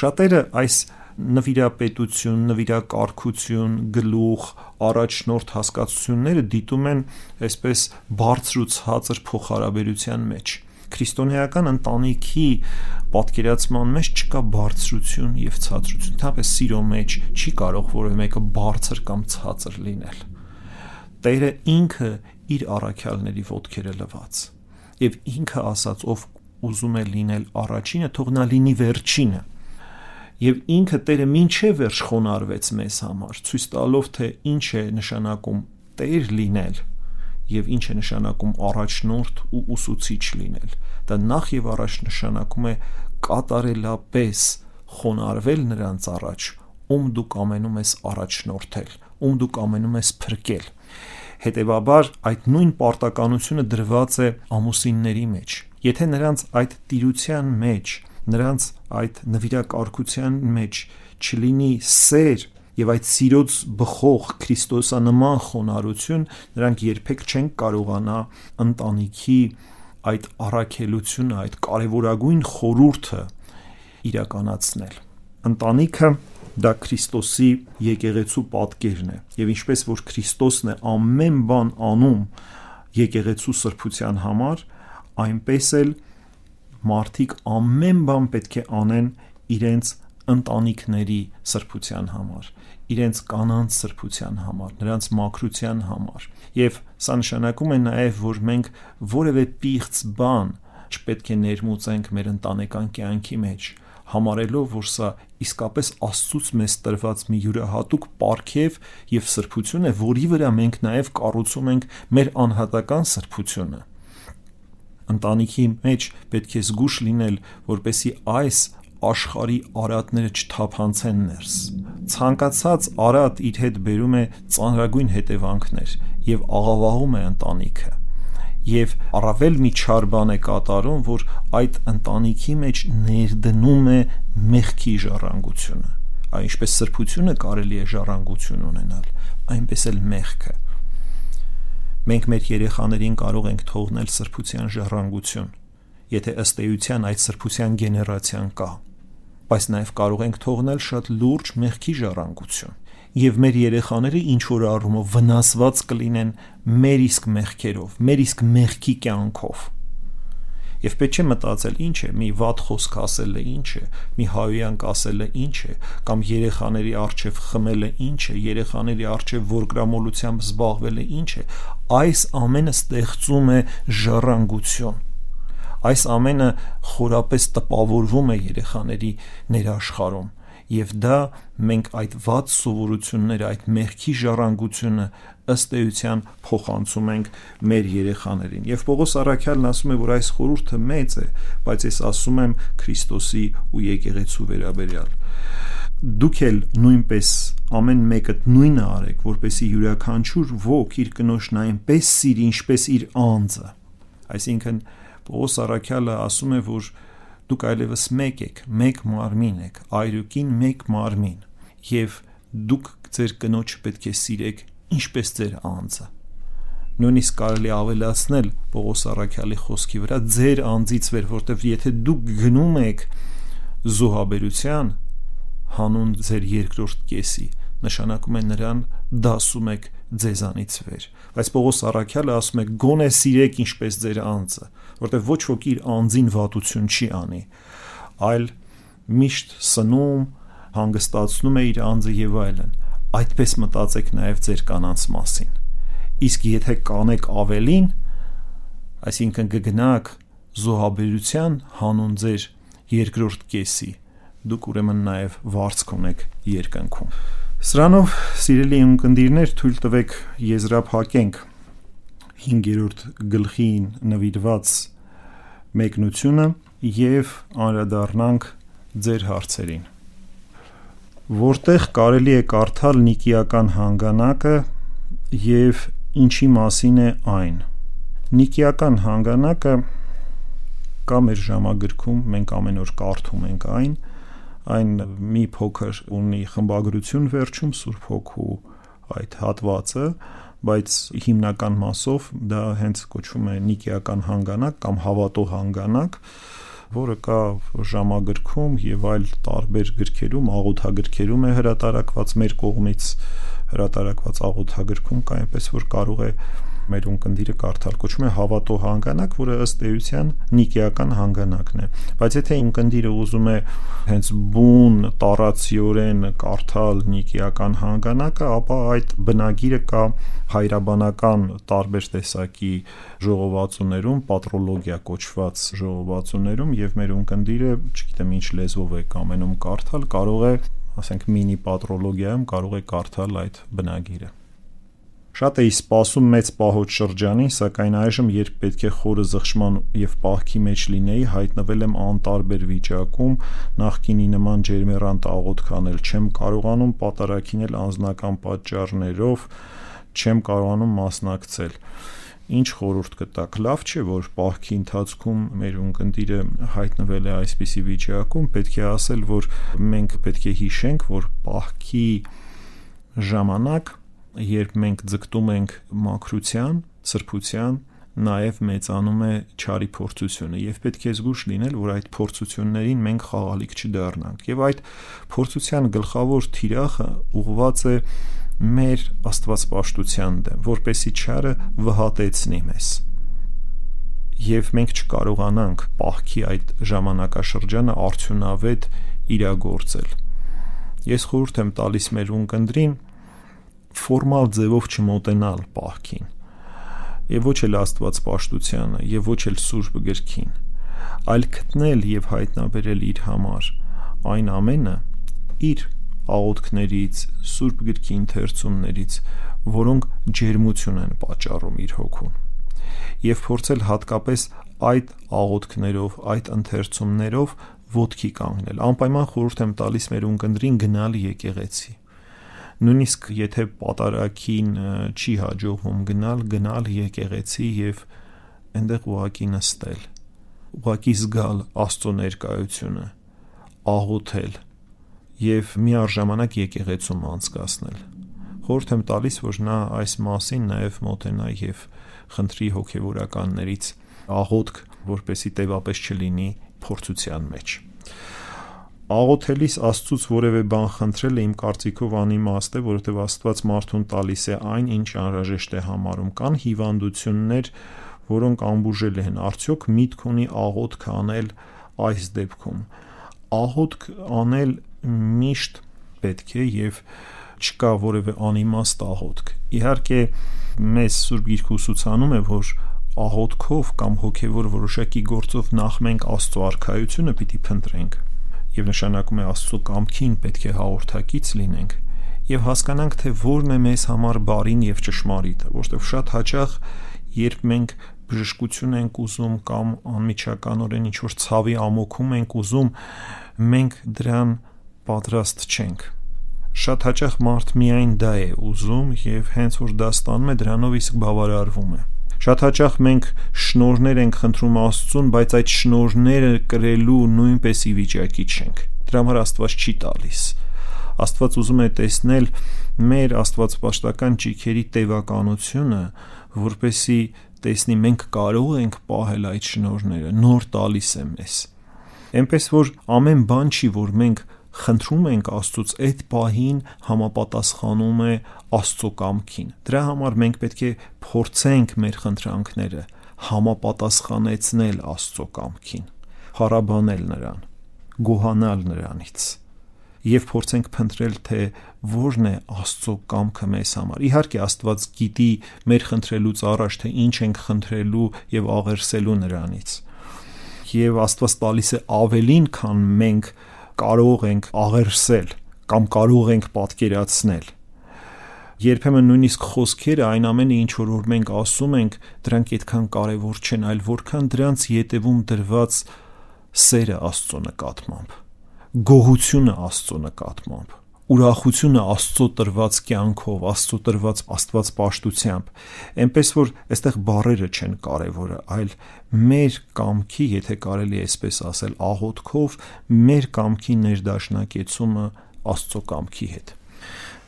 Speaker 2: շատերը այս նվիրապետություն, նվիրակարգություն, գլուխ, առաջնորդ հասկացությունները դիտում են այսպես բարձր ու ցածր փոխհարաբերության մեջ քրիստոնեական ընտանիքի պատկերացման մեջ չկա բարձրություն եւ ցածրություն։ Թափես սիրո մեջ չի կարող որևէ մեկը բարձր կամ ցածր լինել։ Տերը ինքը իր առաքյալների ոտքերը լվաց եւ ինքը ասաց ով ուզում է լինել առաջինը, թող նա լինի վերջինը եւ ինքը Տերը ինչե վերջ խոնարհվեց մեզ համար, ցույց տալով թե ինչ է նշանակում Տեր լինել եւ ինչ է նշանակում առաջնորդ ու ուսուցիչ լինել։ Դա նախ եւ առաջ նշանակում է կատարելապես խոնարվել նրանց առաջ, ում դու կամենում ես առաջնորդել, ում դու կամենում ես փրկել։ Հետևաբար այդ նույն պարտականությունը դրված է ամուսինների մեջ։ Եթե նրանց այդ տիրության մեջ, նրանց այդ նվիրակարգության մեջ չլինի սեր եւ այդ սիրոց բխող քրիստոսանման խոնարհություն նրանք երբեք չեն կարողանա ընտանիքի այդ առաքելությունը, այդ կարևորագույն խորուրդը իրականացնել։ Ընտանիքը դա Քրիստոսի եկեղեցու պատկերն է եւ ինչպես որ Քրիստոսն է ամեն բան անում եկեղեցու սրբության համար, այնպես էլ մարդիկ ամեն բան պետք է անեն իրենց ընտանիքների սրբության համար իրենց կանանց սրբության համար, նրանց մաքրության համար։ Եվ սա նշանակում է նաև, որ մենք որևէ պիղծ բան չպետք է ներմուծենք մեր ընտանեկան կյանքի մեջ, համարելով, որ սա իսկապես Աստծուց մեզ տրված մի յուրահատուկ պարգև եւ սրբություն է, որի վրա մենք նաև կառուցում ենք մեր անհատական սրբությունը ընտանիքի մեջ պետք է զգուշ լինել, որպեսի այս աշխարի արատները չթափանցեն ներս։ Ցանկացած արատ իր հետ բերում է ծանրագույն հետևանքներ եւ աղավաղում է ընտանիքը եւ առավել մի չար բան է կատարում, որ այդ ընտանիքի մեջ ներդնում է մեղքի ժառանգությունը։ Այ ինչպես սրբությունը կարելի է ժառանգություն ունենալ, այնպես էլ մեղքը։ Մենք մեր երեխաներին կարող ենք թողնել սրբության ժառանգություն, եթե ըստ էության այդ սրբության գեներացիան կա բայց նաև կարող ենք թողնել շատ լուրջ մեղքի ժառանգություն եւ մեր երեխաները ինչ որ առումով վնասված կլինեն մեր իսկ մեղքերով, մեր իսկ մեղքի կյանքով։ Եվ պետք չէ մտածել ինչ է, մի վատ խոսք ասելը ինչ է, մի հայոյանք ասելը ինչ է, կամ երեխաների արչև խմելը ինչ է, երեխաների արչև Այս ամենը խորապես տպավորվում է երեխաների ներաշխարում եւ դա մենք այդ ված սովորությունները, այդ մեղքի ժառանգությունը ըստ էության փոխանցում ենք մեր երեխաներին։ Եվ Պողոս Արաքյալն ասում է, որ այս խորհուրդը մեծ է, բայց ես ասում եմ Քրիստոսի ու եկեղեցու վերաբերյալ դուք էլ նույնպես ամեն մեկը նույնը արեք, որպեսի յուրաքանչյուր ոգ իր կնոջն այնպես սիրի, ինչպես իր անձը։ Այսինքն Պողոս Արաքյալը ասում է, որ դուք այլևս մեկ եք, մեկ մարմին եք, այրուկին մեկ մարմին, եւ դուք ձեր կնոջը պետք է սիրեք ինչպես ձեր անձը։ Նույնիսկ կարելի ավելացնել Պողոս Արաքյալի խոսքի վրա ձեր անձից վեր, որտեվ եթե դուք գնում եք զոհաբերության, հանուն ձեր երկրորդ կեսի, նշանակում է նրան դասում եք ձեզանից վեր։ Բայց Պողոս Արաքյալը ասում է գոնե սիրեք ինչպես ձեր անձը, որտեղ ոչ ոք իր անձին վատություն չի անի, այլ միշտ սնում, հանգստացնում է իր անձը եւ այլն։ Այդպես մտածեք նաեւ ձեր կանանց մասին։ Իսկ եթե կանեք ավելին, այսինքն կգնաք զոհաբերության հանուն ձեր երկրորդ կեսի, դուք ուրեմն նաև վարձ կունեք երկնքում։ Սրանով սիրելի ունկնդիրներ թույլ տվեք եզրափակենք 5-րդ գլխին նվիրված մեկնությունը եւ անդրադառնանք ձեր հարցերին։ Որտեղ կարելի է կարդալ Նիկիական հանգանակը եւ ինչի մասին է այն։ Նիկիական հանգանակը կա մեր ժամագրքում, մենք ամեն օր կարդում ենք այն, այն մի փոքր ունի խմբագրություն վերջում Սուրբ Հոգու այդ հատվածը, բայց հիմնական մասով դա հենց կոչվում է նիկիական հանգանակ կամ հավատո հանգանակ, որը կա ժամագրքում եւ այլ տարբեր գրքերում, աղոթագրքերում է հրատարակված մեր կողմից հրատարակված աղոթագրքում կա այնպես որ կարող է մեր ունկնդիրը կարդալ կոչվում է հավատո հանգանակ, որը ըստ էության նիկեական հանգանակն է։ Բայց եթե ունկնդիրը ուզում է հենց բուն տարածիորեն կարդալ նիկեական հանգանակը, ապա այդ բնագիրը կա հայրաբանական տարբեր տեսակի ժողովածուներում, պատրոլոգիա կոչված ժողովածուներում եւ մեր ունկնդիրը, չգիտեմ ինչ լեզվով է կամենում կարդալ, կարող է ասենք մինի պատրոլոգիայում կարող է կարդալ այդ բնագիրը Շատ էի սպասում մեծ պահոց շրջանին, սակայն այժմ, երբ պետք է խորը զղջման եւ պահքի մեջ լինեի, հայտնվել եմ անտարբեր վիճակում, նախկինի նման ջերմեռանդ աղոթք անել չեմ կարողանում պատարակինել անznական պատճառներով, չեմ կարողանում մասնակցել ինչ խորհուրդ կտակ լավ չէ որ պահքի ընթացքում մեր ունկնդիրը հայտնվել է այսպիսի վիճակում պետք է ասել որ մենք պետք է հիշենք որ պահքի ժամանակ երբ մենք ձգտում ենք մաքրության, սրբության, նաև մեծանում է ճարի փորձությունը եւ պետք է զգուշ լինել, որ այդ փորձություններին մենք խաղալիք չդառնանք։ Եվ այդ փորձության գլխավոր թիրախը ուղղված է մեր աստվածպաշտության դեմ, որպեսի ճարը վհատեցնի մեզ։ Եվ մենք չկարողանանք պահքի այդ ժամանակաշրջանը արդյունավետ իրագործել։ Ես խորհուրդ եմ տալիս մեր ունկնդրին ֆորմալ ձևով չմոտենալ պահքին եւ ոչ էլ Աստված պաշտությանը եւ ոչ էլ Սուրբ գրքին այլ գտնել եւ հայտնաբերել իր համար այն ամենը իր աղոթքներից Սուրբ գրքի ընթերցումներից որոնք ջերմություն են պատճառում իր հոգուն եւ փորձել հատկապես այդ աղոթքներով, այդ ընթերցումներով ոտքի կանգնել։ Անպայման խորհուրդ եմ տալիս մեր ունկնդրին գնալ եկեղեցի նույնիսկ եթե պատարակին չի հաջողվում գնալ, գնալ եկեղեցի եւ այնտեղ ուղակի նստել, ուղակի զգալ Աստծո ներկայությունը, աղոթել եւ միառժամանակ եկեղեցում անցկасնել։ Խորհուրդ եմ տալիս, որ նա այս մասին նաեւ մոտենա եւ խնդրի հոգեվորականներից աղոթք, որպեսի տևապես չլինի փորձության մեջ աղոթելիս Աստծուց որևէ բան խնդրելը իմ կարծիքով անիմաստ է, որովհետև Աստված մարդուն տալիս է այն, ինչ անհրաժեշտ է համարում։ Կան հիվանդություններ, որոնք անբուժել են։ Արդյոք միտք ունի աղոթք անել այս դեպքում։ Աղոթք անել միշտ պետք է եւ չկա որևէ անիմաստ աղոթք։ Իհարկե, մեզ Սուրբ Գիրքը ուսուցանում է, որ աղոթքով կամ հոգևոր որոշակի գործով նախ մենք Աստծո արքայությունը պիտի փնտրենք եւ նշանակում է Աստծո կամքին պետք է հաղորդակից լինենք եւ հասկանանք թե որն է մեզ համար բարին եւ ճշմարիտը որովհետեւ շատ հաճախ երբ մենք բժշկություն ենք ուզում կամ անմիջականորեն ինչ որ ցավի ամոքում ենք ուզում մենք դրան պատրաստ չենք շատ հաճախ մարդ միայն դա է ուզում եւ հենց որ դա ստանում է դրանով իսկ բավարարվում է Շատ հաճախ մենք շնորներ ենք խնդրում Աստծուն, բայց այդ շնորները կրելու նույնպես ի վիճակի չենք։ Դրա համար Աստված չի տալիս։ Աստված ուզում է տեսնել մեր Աստվածպաշտական ճիքերի տևականությունը, որպեսի տեսնի մենք կարող ենք պահել այդ շնորները, նոր տալիս է մեզ։ Էնպես որ ամեն բան չի, որ մենք խնդրում ենք Աստծուց այդ պահին համապատասխանում է Աստծո կամքին։ Դրա համար մենք պետք է փորձենք մեր խնդրանքները համապատասխանեցնել Աստծո կամքին, հարաբանել նրան, գոհանալ նրանից եւ փորձենք փնտրել թե որն է Աստծո կամքը մեզ համար։ Իհարկե Աստված գիտի մեր խնդրելուց առաջ թե ինչ ենք խնդրելու եւ աղերսելու նրանից։ Եվ Աստված տալիս է ավելին, քան մենք կարող ենք աղերսել կամ կարող ենք պատկերացնել երբեմն նույնիսկ խոսքերը այն ամենը ինչ որ որ մենք ասում ենք դրանք այդքան կարևոր չեն այլ որքան դրանց յետևում դրված սերը Աստծո նկատմամբ գողությունը Աստծո նկատմամբ ուրախությունը Աստծո տրված կյանքով, Աստծո տրված Աստված պաշտությամբ։ Էնպես որ այստեղ բարերը չեն կարևորը, այլ մեր կամքի, եթե կարելի է այսպես ասել, աղոթքով մեր կամքի ներդաշնակեցումը Աստծո կամքի հետ։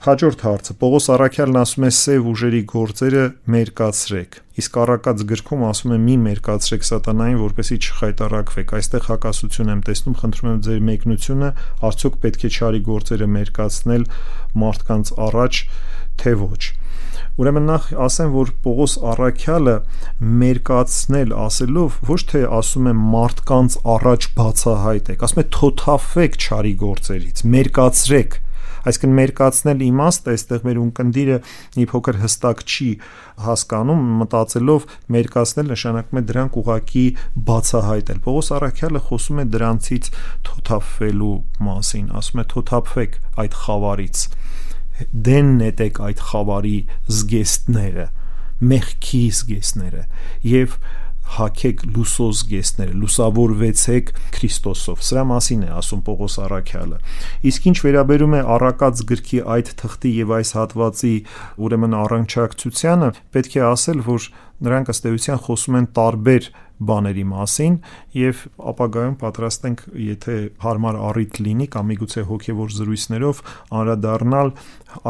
Speaker 2: Հաջորդ հարցը. Պողոս Արաքյալն ասում է սև ուժերի գործերը մերկացրեք։ Իսկ առակած գրքում ասում է մի մերկացրեք սատանային, որպեսի չխայտարակվեք։ Այստեղ հակասություն եմ տեսնում, խնդրում եմ ձեր մեկնությունը, արդյոք պետք է չարի գործերը մերկացնել մարդկանց առաջ, թե ոչ։ Ուրեմն նախ ասեմ, որ Պողոս Արաքյալը մերկացնել ասելով ոչ թե ասում է մարդկանց առաջ բացահայտեք, ասում է թոթափվեք չարի գործերից, մերկացրեք Այսինքն մերկացնել իմաստը այստեղ մեր ունկնդիրը մի փոքր հստակ չի հասկանում, մտածելով մերկացնել նշանակում է դրանք ուղակի բացահայտել։ Պողոս Արաքյալը խոսում է դրանցից թոթափվելու մասին, ասում է թոթափվեք այդ խավարից դեն նետեք այդ խավարի զգեստները մեղքի զգեստները եւ հակեք լուսոս գեսները, լուսավորվեցեք Քրիստոսով։ Սրա մասին է ասում Պողոս Արաքյալը։ Իսկ ինչ վերաբերում է առակած գրքի այդ թղթի եւ այս հատվածի ուրեմն առնչակցությանը, պետք է ասել, որ նրանք ըստ էության խոսում են տարբեր բաների մասին եւ ապագայում պատրաստ ենք, եթե հարմար առիթ լինի կամ միգուցե հոգեվոր զրույցներով անդրադառնալ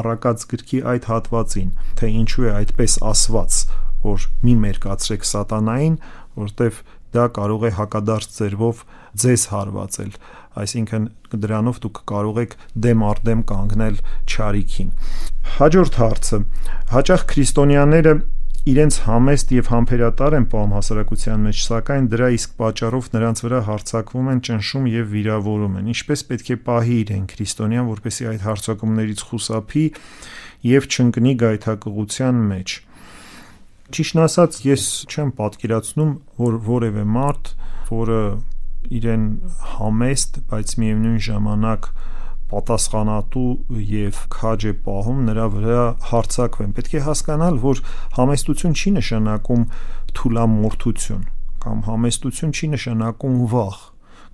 Speaker 2: առակած գրքի այդ հատվածին, թե ինչու է այդպես ասված որ մի մերկացրեք սատանային, որտեվ դա կարող է հակադարձ ձերվով ձեզ հարվածել այսինքն դրանով դուք կարող եք դեմ առ դեմ կանգնել ճարիքին հաջորդ հարցը. Հաճախ քրիստոնյաները իրենց համեստ եւ համբերատար են պահում հասարակության մեջ, սակայն դրա իսկ պատճառով նրանց վրա հարցակվում են ճնշում եւ վիրավորում են։ Ինչպես պետք է պահի իրեն քրիստոնյան, որպեսզի այդ հարցակումներից խուսափի եւ չընկնի գայթակղության մեջ։ Ճիշտն ասած, ես չեմ պատկերացնում, որ որևէ մարդ, որը իրեն համեստ, բայց միևնույն ժամանակ պատասխանատու եւ քաջ է պահում նրա վրա հարցակվեն։ Պետք է հասկանալ, որ համեստություն չի նշանակում թուլամորթություն կամ համեստություն չի նշանակում վախ։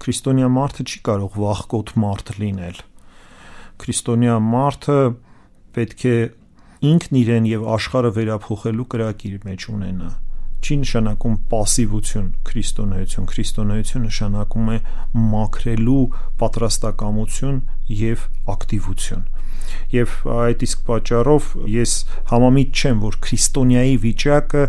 Speaker 2: Քրիստոնյա մարդը չի կարող վախկոտ մարդ լինել։ Քրիստոնյա մարդը պետք է ինքն իրեն եւ աշխարհը վերափոխելու կրակի մեջ ունենա չի նշանակում пассивություն քրիստոնեություն քրիստոնեություն նշանակում է մաքրելու պատրաստակամություն եւ ակտիվություն Եվ այդ իսկ պատճառով ես համամիտ չեմ, որ քրիստոնյայի վիճակը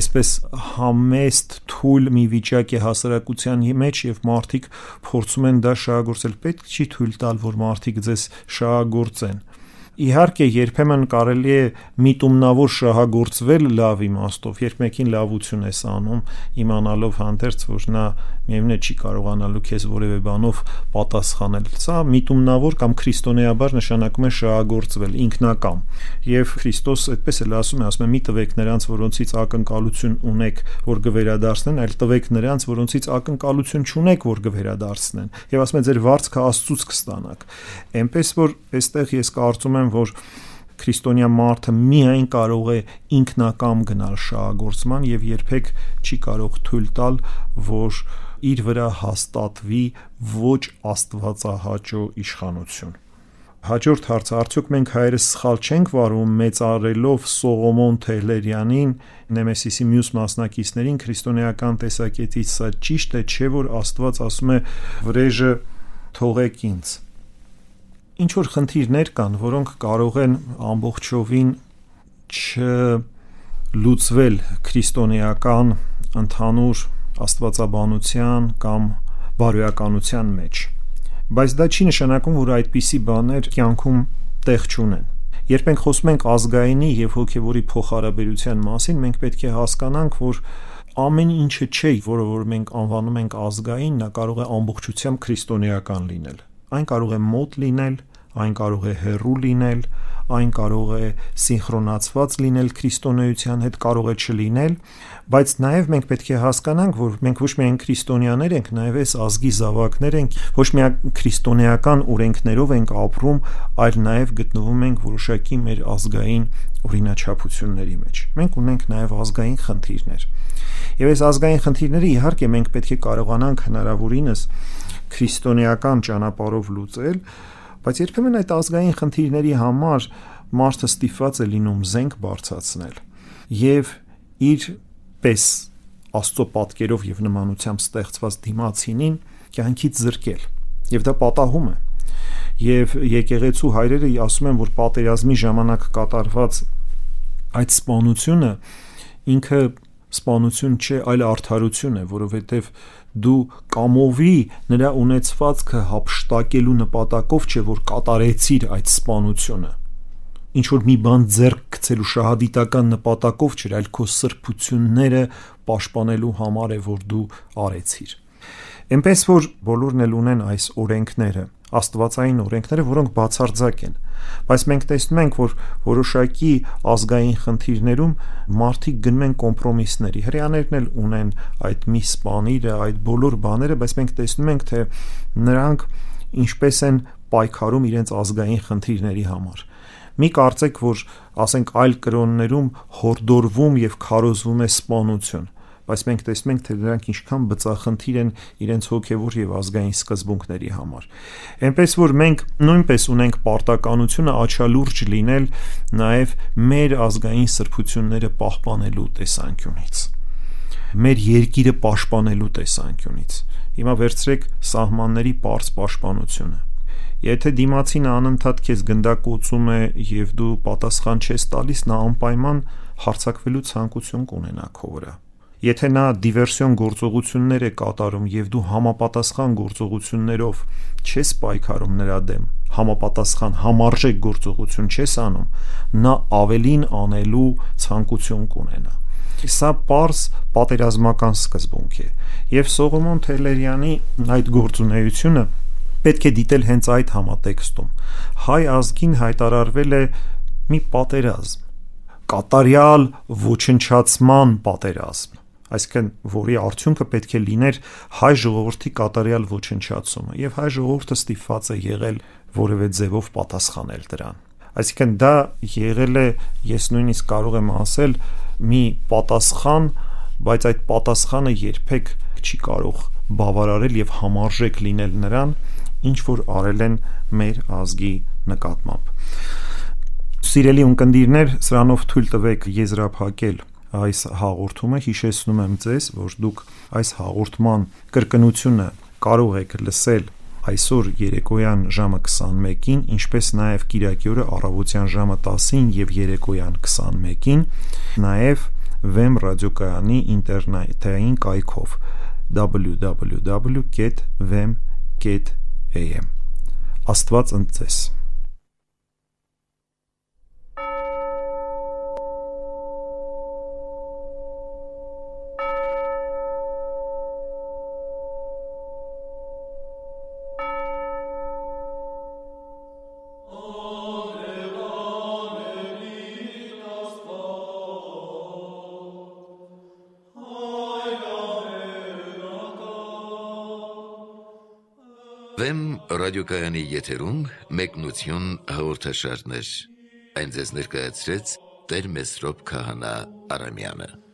Speaker 2: այսպես համեստ թույլ մի վիճակ է հասարակության մեջ եւ մարդիկ փորձում են դա շահագործել։ Պետք չի թույլ տալ, որ մարդիկ ձեզ շահագործեն։ Իհարկե, երբեմն կարելի է միտումնավոր շահագործվել լավ իմաստով, երբ մեկին լավություն ես անում, իմանալով հանդերձ, որ նա միևնույն է չի կարողանալու քեզ որևէ բանով պատասխանել։ Սա միտումնավոր կամ քրիստոնեաբար նշանակում է շահագործվել, ինքնակամ։ Եվ Քրիստոս այդպես էլ ասում է, ասում է՝ մի տվեք նրանց, որոնցից ակնկալություն ունեք, որ կվերադարձնեն, այլ տվեք նրանց, որոնցից ակնկալություն չունեք, որ կվերադարձնեն։ Եվ ասում է՝ ձեր վարձքը Աստծուց կստանաք։ Էնպես որ այստեղ ես կարծում եմ, որ քրիստոնյա մարդը միայն կարող է ինքնակամ գնալ շահագործման եւ երբեք չի կարող թույլ տալ, որ իր վրա հաստատվի ոչ աստվածահաճո իշխանություն։ Հաջորդ հարցը. Արդյոք մենք հայերս սխալ չենք վարում մեծարելով Սողոմոն Թեհլերյանին Նեմեսիսի մյուս մասնակիցներին քրիստոնեական տեսակետից սա ճիշտ է չէ որ Աստված ասում է վրեժը թողեք ինձ ինչ որ խնդիրներ կան, որոնք կարող են ամբողջովին չլուծվել քրիստոնեական ընդհանուր աստվածաբանության կամ բարոյականության մեջ։ Բայց դա չի նշանակում, որ այդպիսի բաներ կյանքում տեղ չունեն։ Երբ մենք խոսում ենք ազգայինի եւ հոգեվորի փոխհարաբերության մասին, մենք պետք է հասկանանք, որ ամեն ինչը չէ, որը որ մենք անվանում ենք ազգային, նա կարող է ամբողջությամբ քրիստոնեական լինել այն կարող է մոտ լինել, այն կարող է հեռու լինել, այն կարող է սինխրոնացված լինել քրիստոնեության հետ, կարող է չլինել, բայց նաև մենք պետք է հասկանանք, որ մենք ոչ միայն քրիստոնյաներ ենք, նաև այս ազգի զավակներ ենք, ոչ միայն քրիստոնեական օրենքներով ենք ապրում, այլ նաև գտնվում ենք որոշակի մեր ազգային օրինաչափությունների մեջ։ Մենք ունենք նաև ազգային խնդիրներ։ Եվ այս ազգային խնդիրները իհարկե մենք պետք է կարողանանք հնարավորինս քրիստոնեական ճանապարհով լուծել, բայց երբեմն այդ ազգային խնդիրների համար մարդը ստիպված է լինում զենք բարձրացնել եւ իր պես Աստծո պատկերով եւ նմանությամբ ստեղծված դիմացինին կյանքից զրկել եւ դա պատահում է եւ եկեղեցու հայրերը ասում են որ պատերազմի ժամանակ կատարված այդ սպանությունը ինքը սպանություն չէ, այլ արդարություն է, որովհետև դու կամովի նրա ունեցվածքը հապշտակելու նպատակով չէ, որ կատարեցիր այդ սպանությունը։ Ինչ որ մի բան ձեռք գցելու շահադիտական նպատակով չէ, այլ քո սրբությունները պաշտպանելու համար է, որ դու արեցիր։ Էնպես որ բոլորն էլ ունեն այս օրենքները, աստվածային օրենքները, որոնք բացարձակ են Բայց մենք տեսնում ենք, որ որոշակի ազգային խնդիրներում մարդիկ գնում են կոմպրոմիսների։ Հрьяաներն էլ ունեն այդ մի սպանիրը, այդ բոլոր բաները, բայց մենք տեսնում ենք, թե նրանք ինչպես են պայքարում իրենց ազգային խնդիրների համար։ Մի կարծեք, որ ասենք այլ կրոններում հորդորվում եւ քարոզվում է սպանություն բայց մենք տեսնում ենք, թե նրանք ինչքան բծախնդիր են իրենց հոգևոր եւ ազգային սկզբունքների համար։ Էնպես որ մենք նույնպես ունենք պարտականությունը աչալուրջ լինել նաեւ մեր ազգային սրբությունները պահպանելու տեսանկյունից մեր երկիրը պաշտպանելու տեսանկյունից։ Հիմա վերցրեք սահմանների པարս պաշտպանությունը։ Եթե դիմացին անընդհատ քեզ գնդակոծում է եւ դու պատասխան չես տալիս, նա անպայման հարցակվելու ցանկություն կունենա քո վրա Եթե նա դիվերսիոն գործողություններ է կատարում եւ դու համապատասխան գործողություններով չես պայքարում նրա դեմ, համապատասխան համարժեք գործողություն չես անում, նա ավելին անելու ցանկություն կունենա։ Սա པարս պատերազմական սկզբունք է եւ Սողոմոն Թելերյանի այդ գործունեությունը պետք է դիտել հենց այդ համատեքստում։ Հայ ազգին հայտարարվել է մի պատերազմ կատարյալ ոչնչացման պատերազմ այսինքն որի արդյունքը պետք է լիներ հայ ժողովրդի կատարյալ ոչնչացումը եւ հայ ժողովուրդը ստիպված է եղել որևէ ձևով պատասխանել դրան այսինքն դա եղել է ես նույնիսկ կարող եմ ասել մի պատասխան բայց այդ պատասխանը երբեք չի կարող բավարարել եւ համարժեք լինել նրան ինչ որ արել են մեր ազգի նկատմամբ Սիրելի ունկնդիրներ, սրանով թույլ տվեք եզրափակել այս հաղորդումը հիշեցնում եմ ձեզ, որ դուք այս հաղորդման կրկնությունը կարող եք լսել այսօր երեկոյան ժամը 21-ին, ինչպես նաև Կիրակի օրը առավոտյան ժամը 10-ին եւ երեկոյան 21-ին, նաև Vem ռադիոկայանի ինտերնետային կայքով www.vem.am Աստված ընդ ձեզ
Speaker 1: ռադիոկայանի եթերում մեկնություն հաղորդաշարներ։ Այն ձեզ ներկայացրեց Տեր Մեսրոպ Քահանա Արամյանը։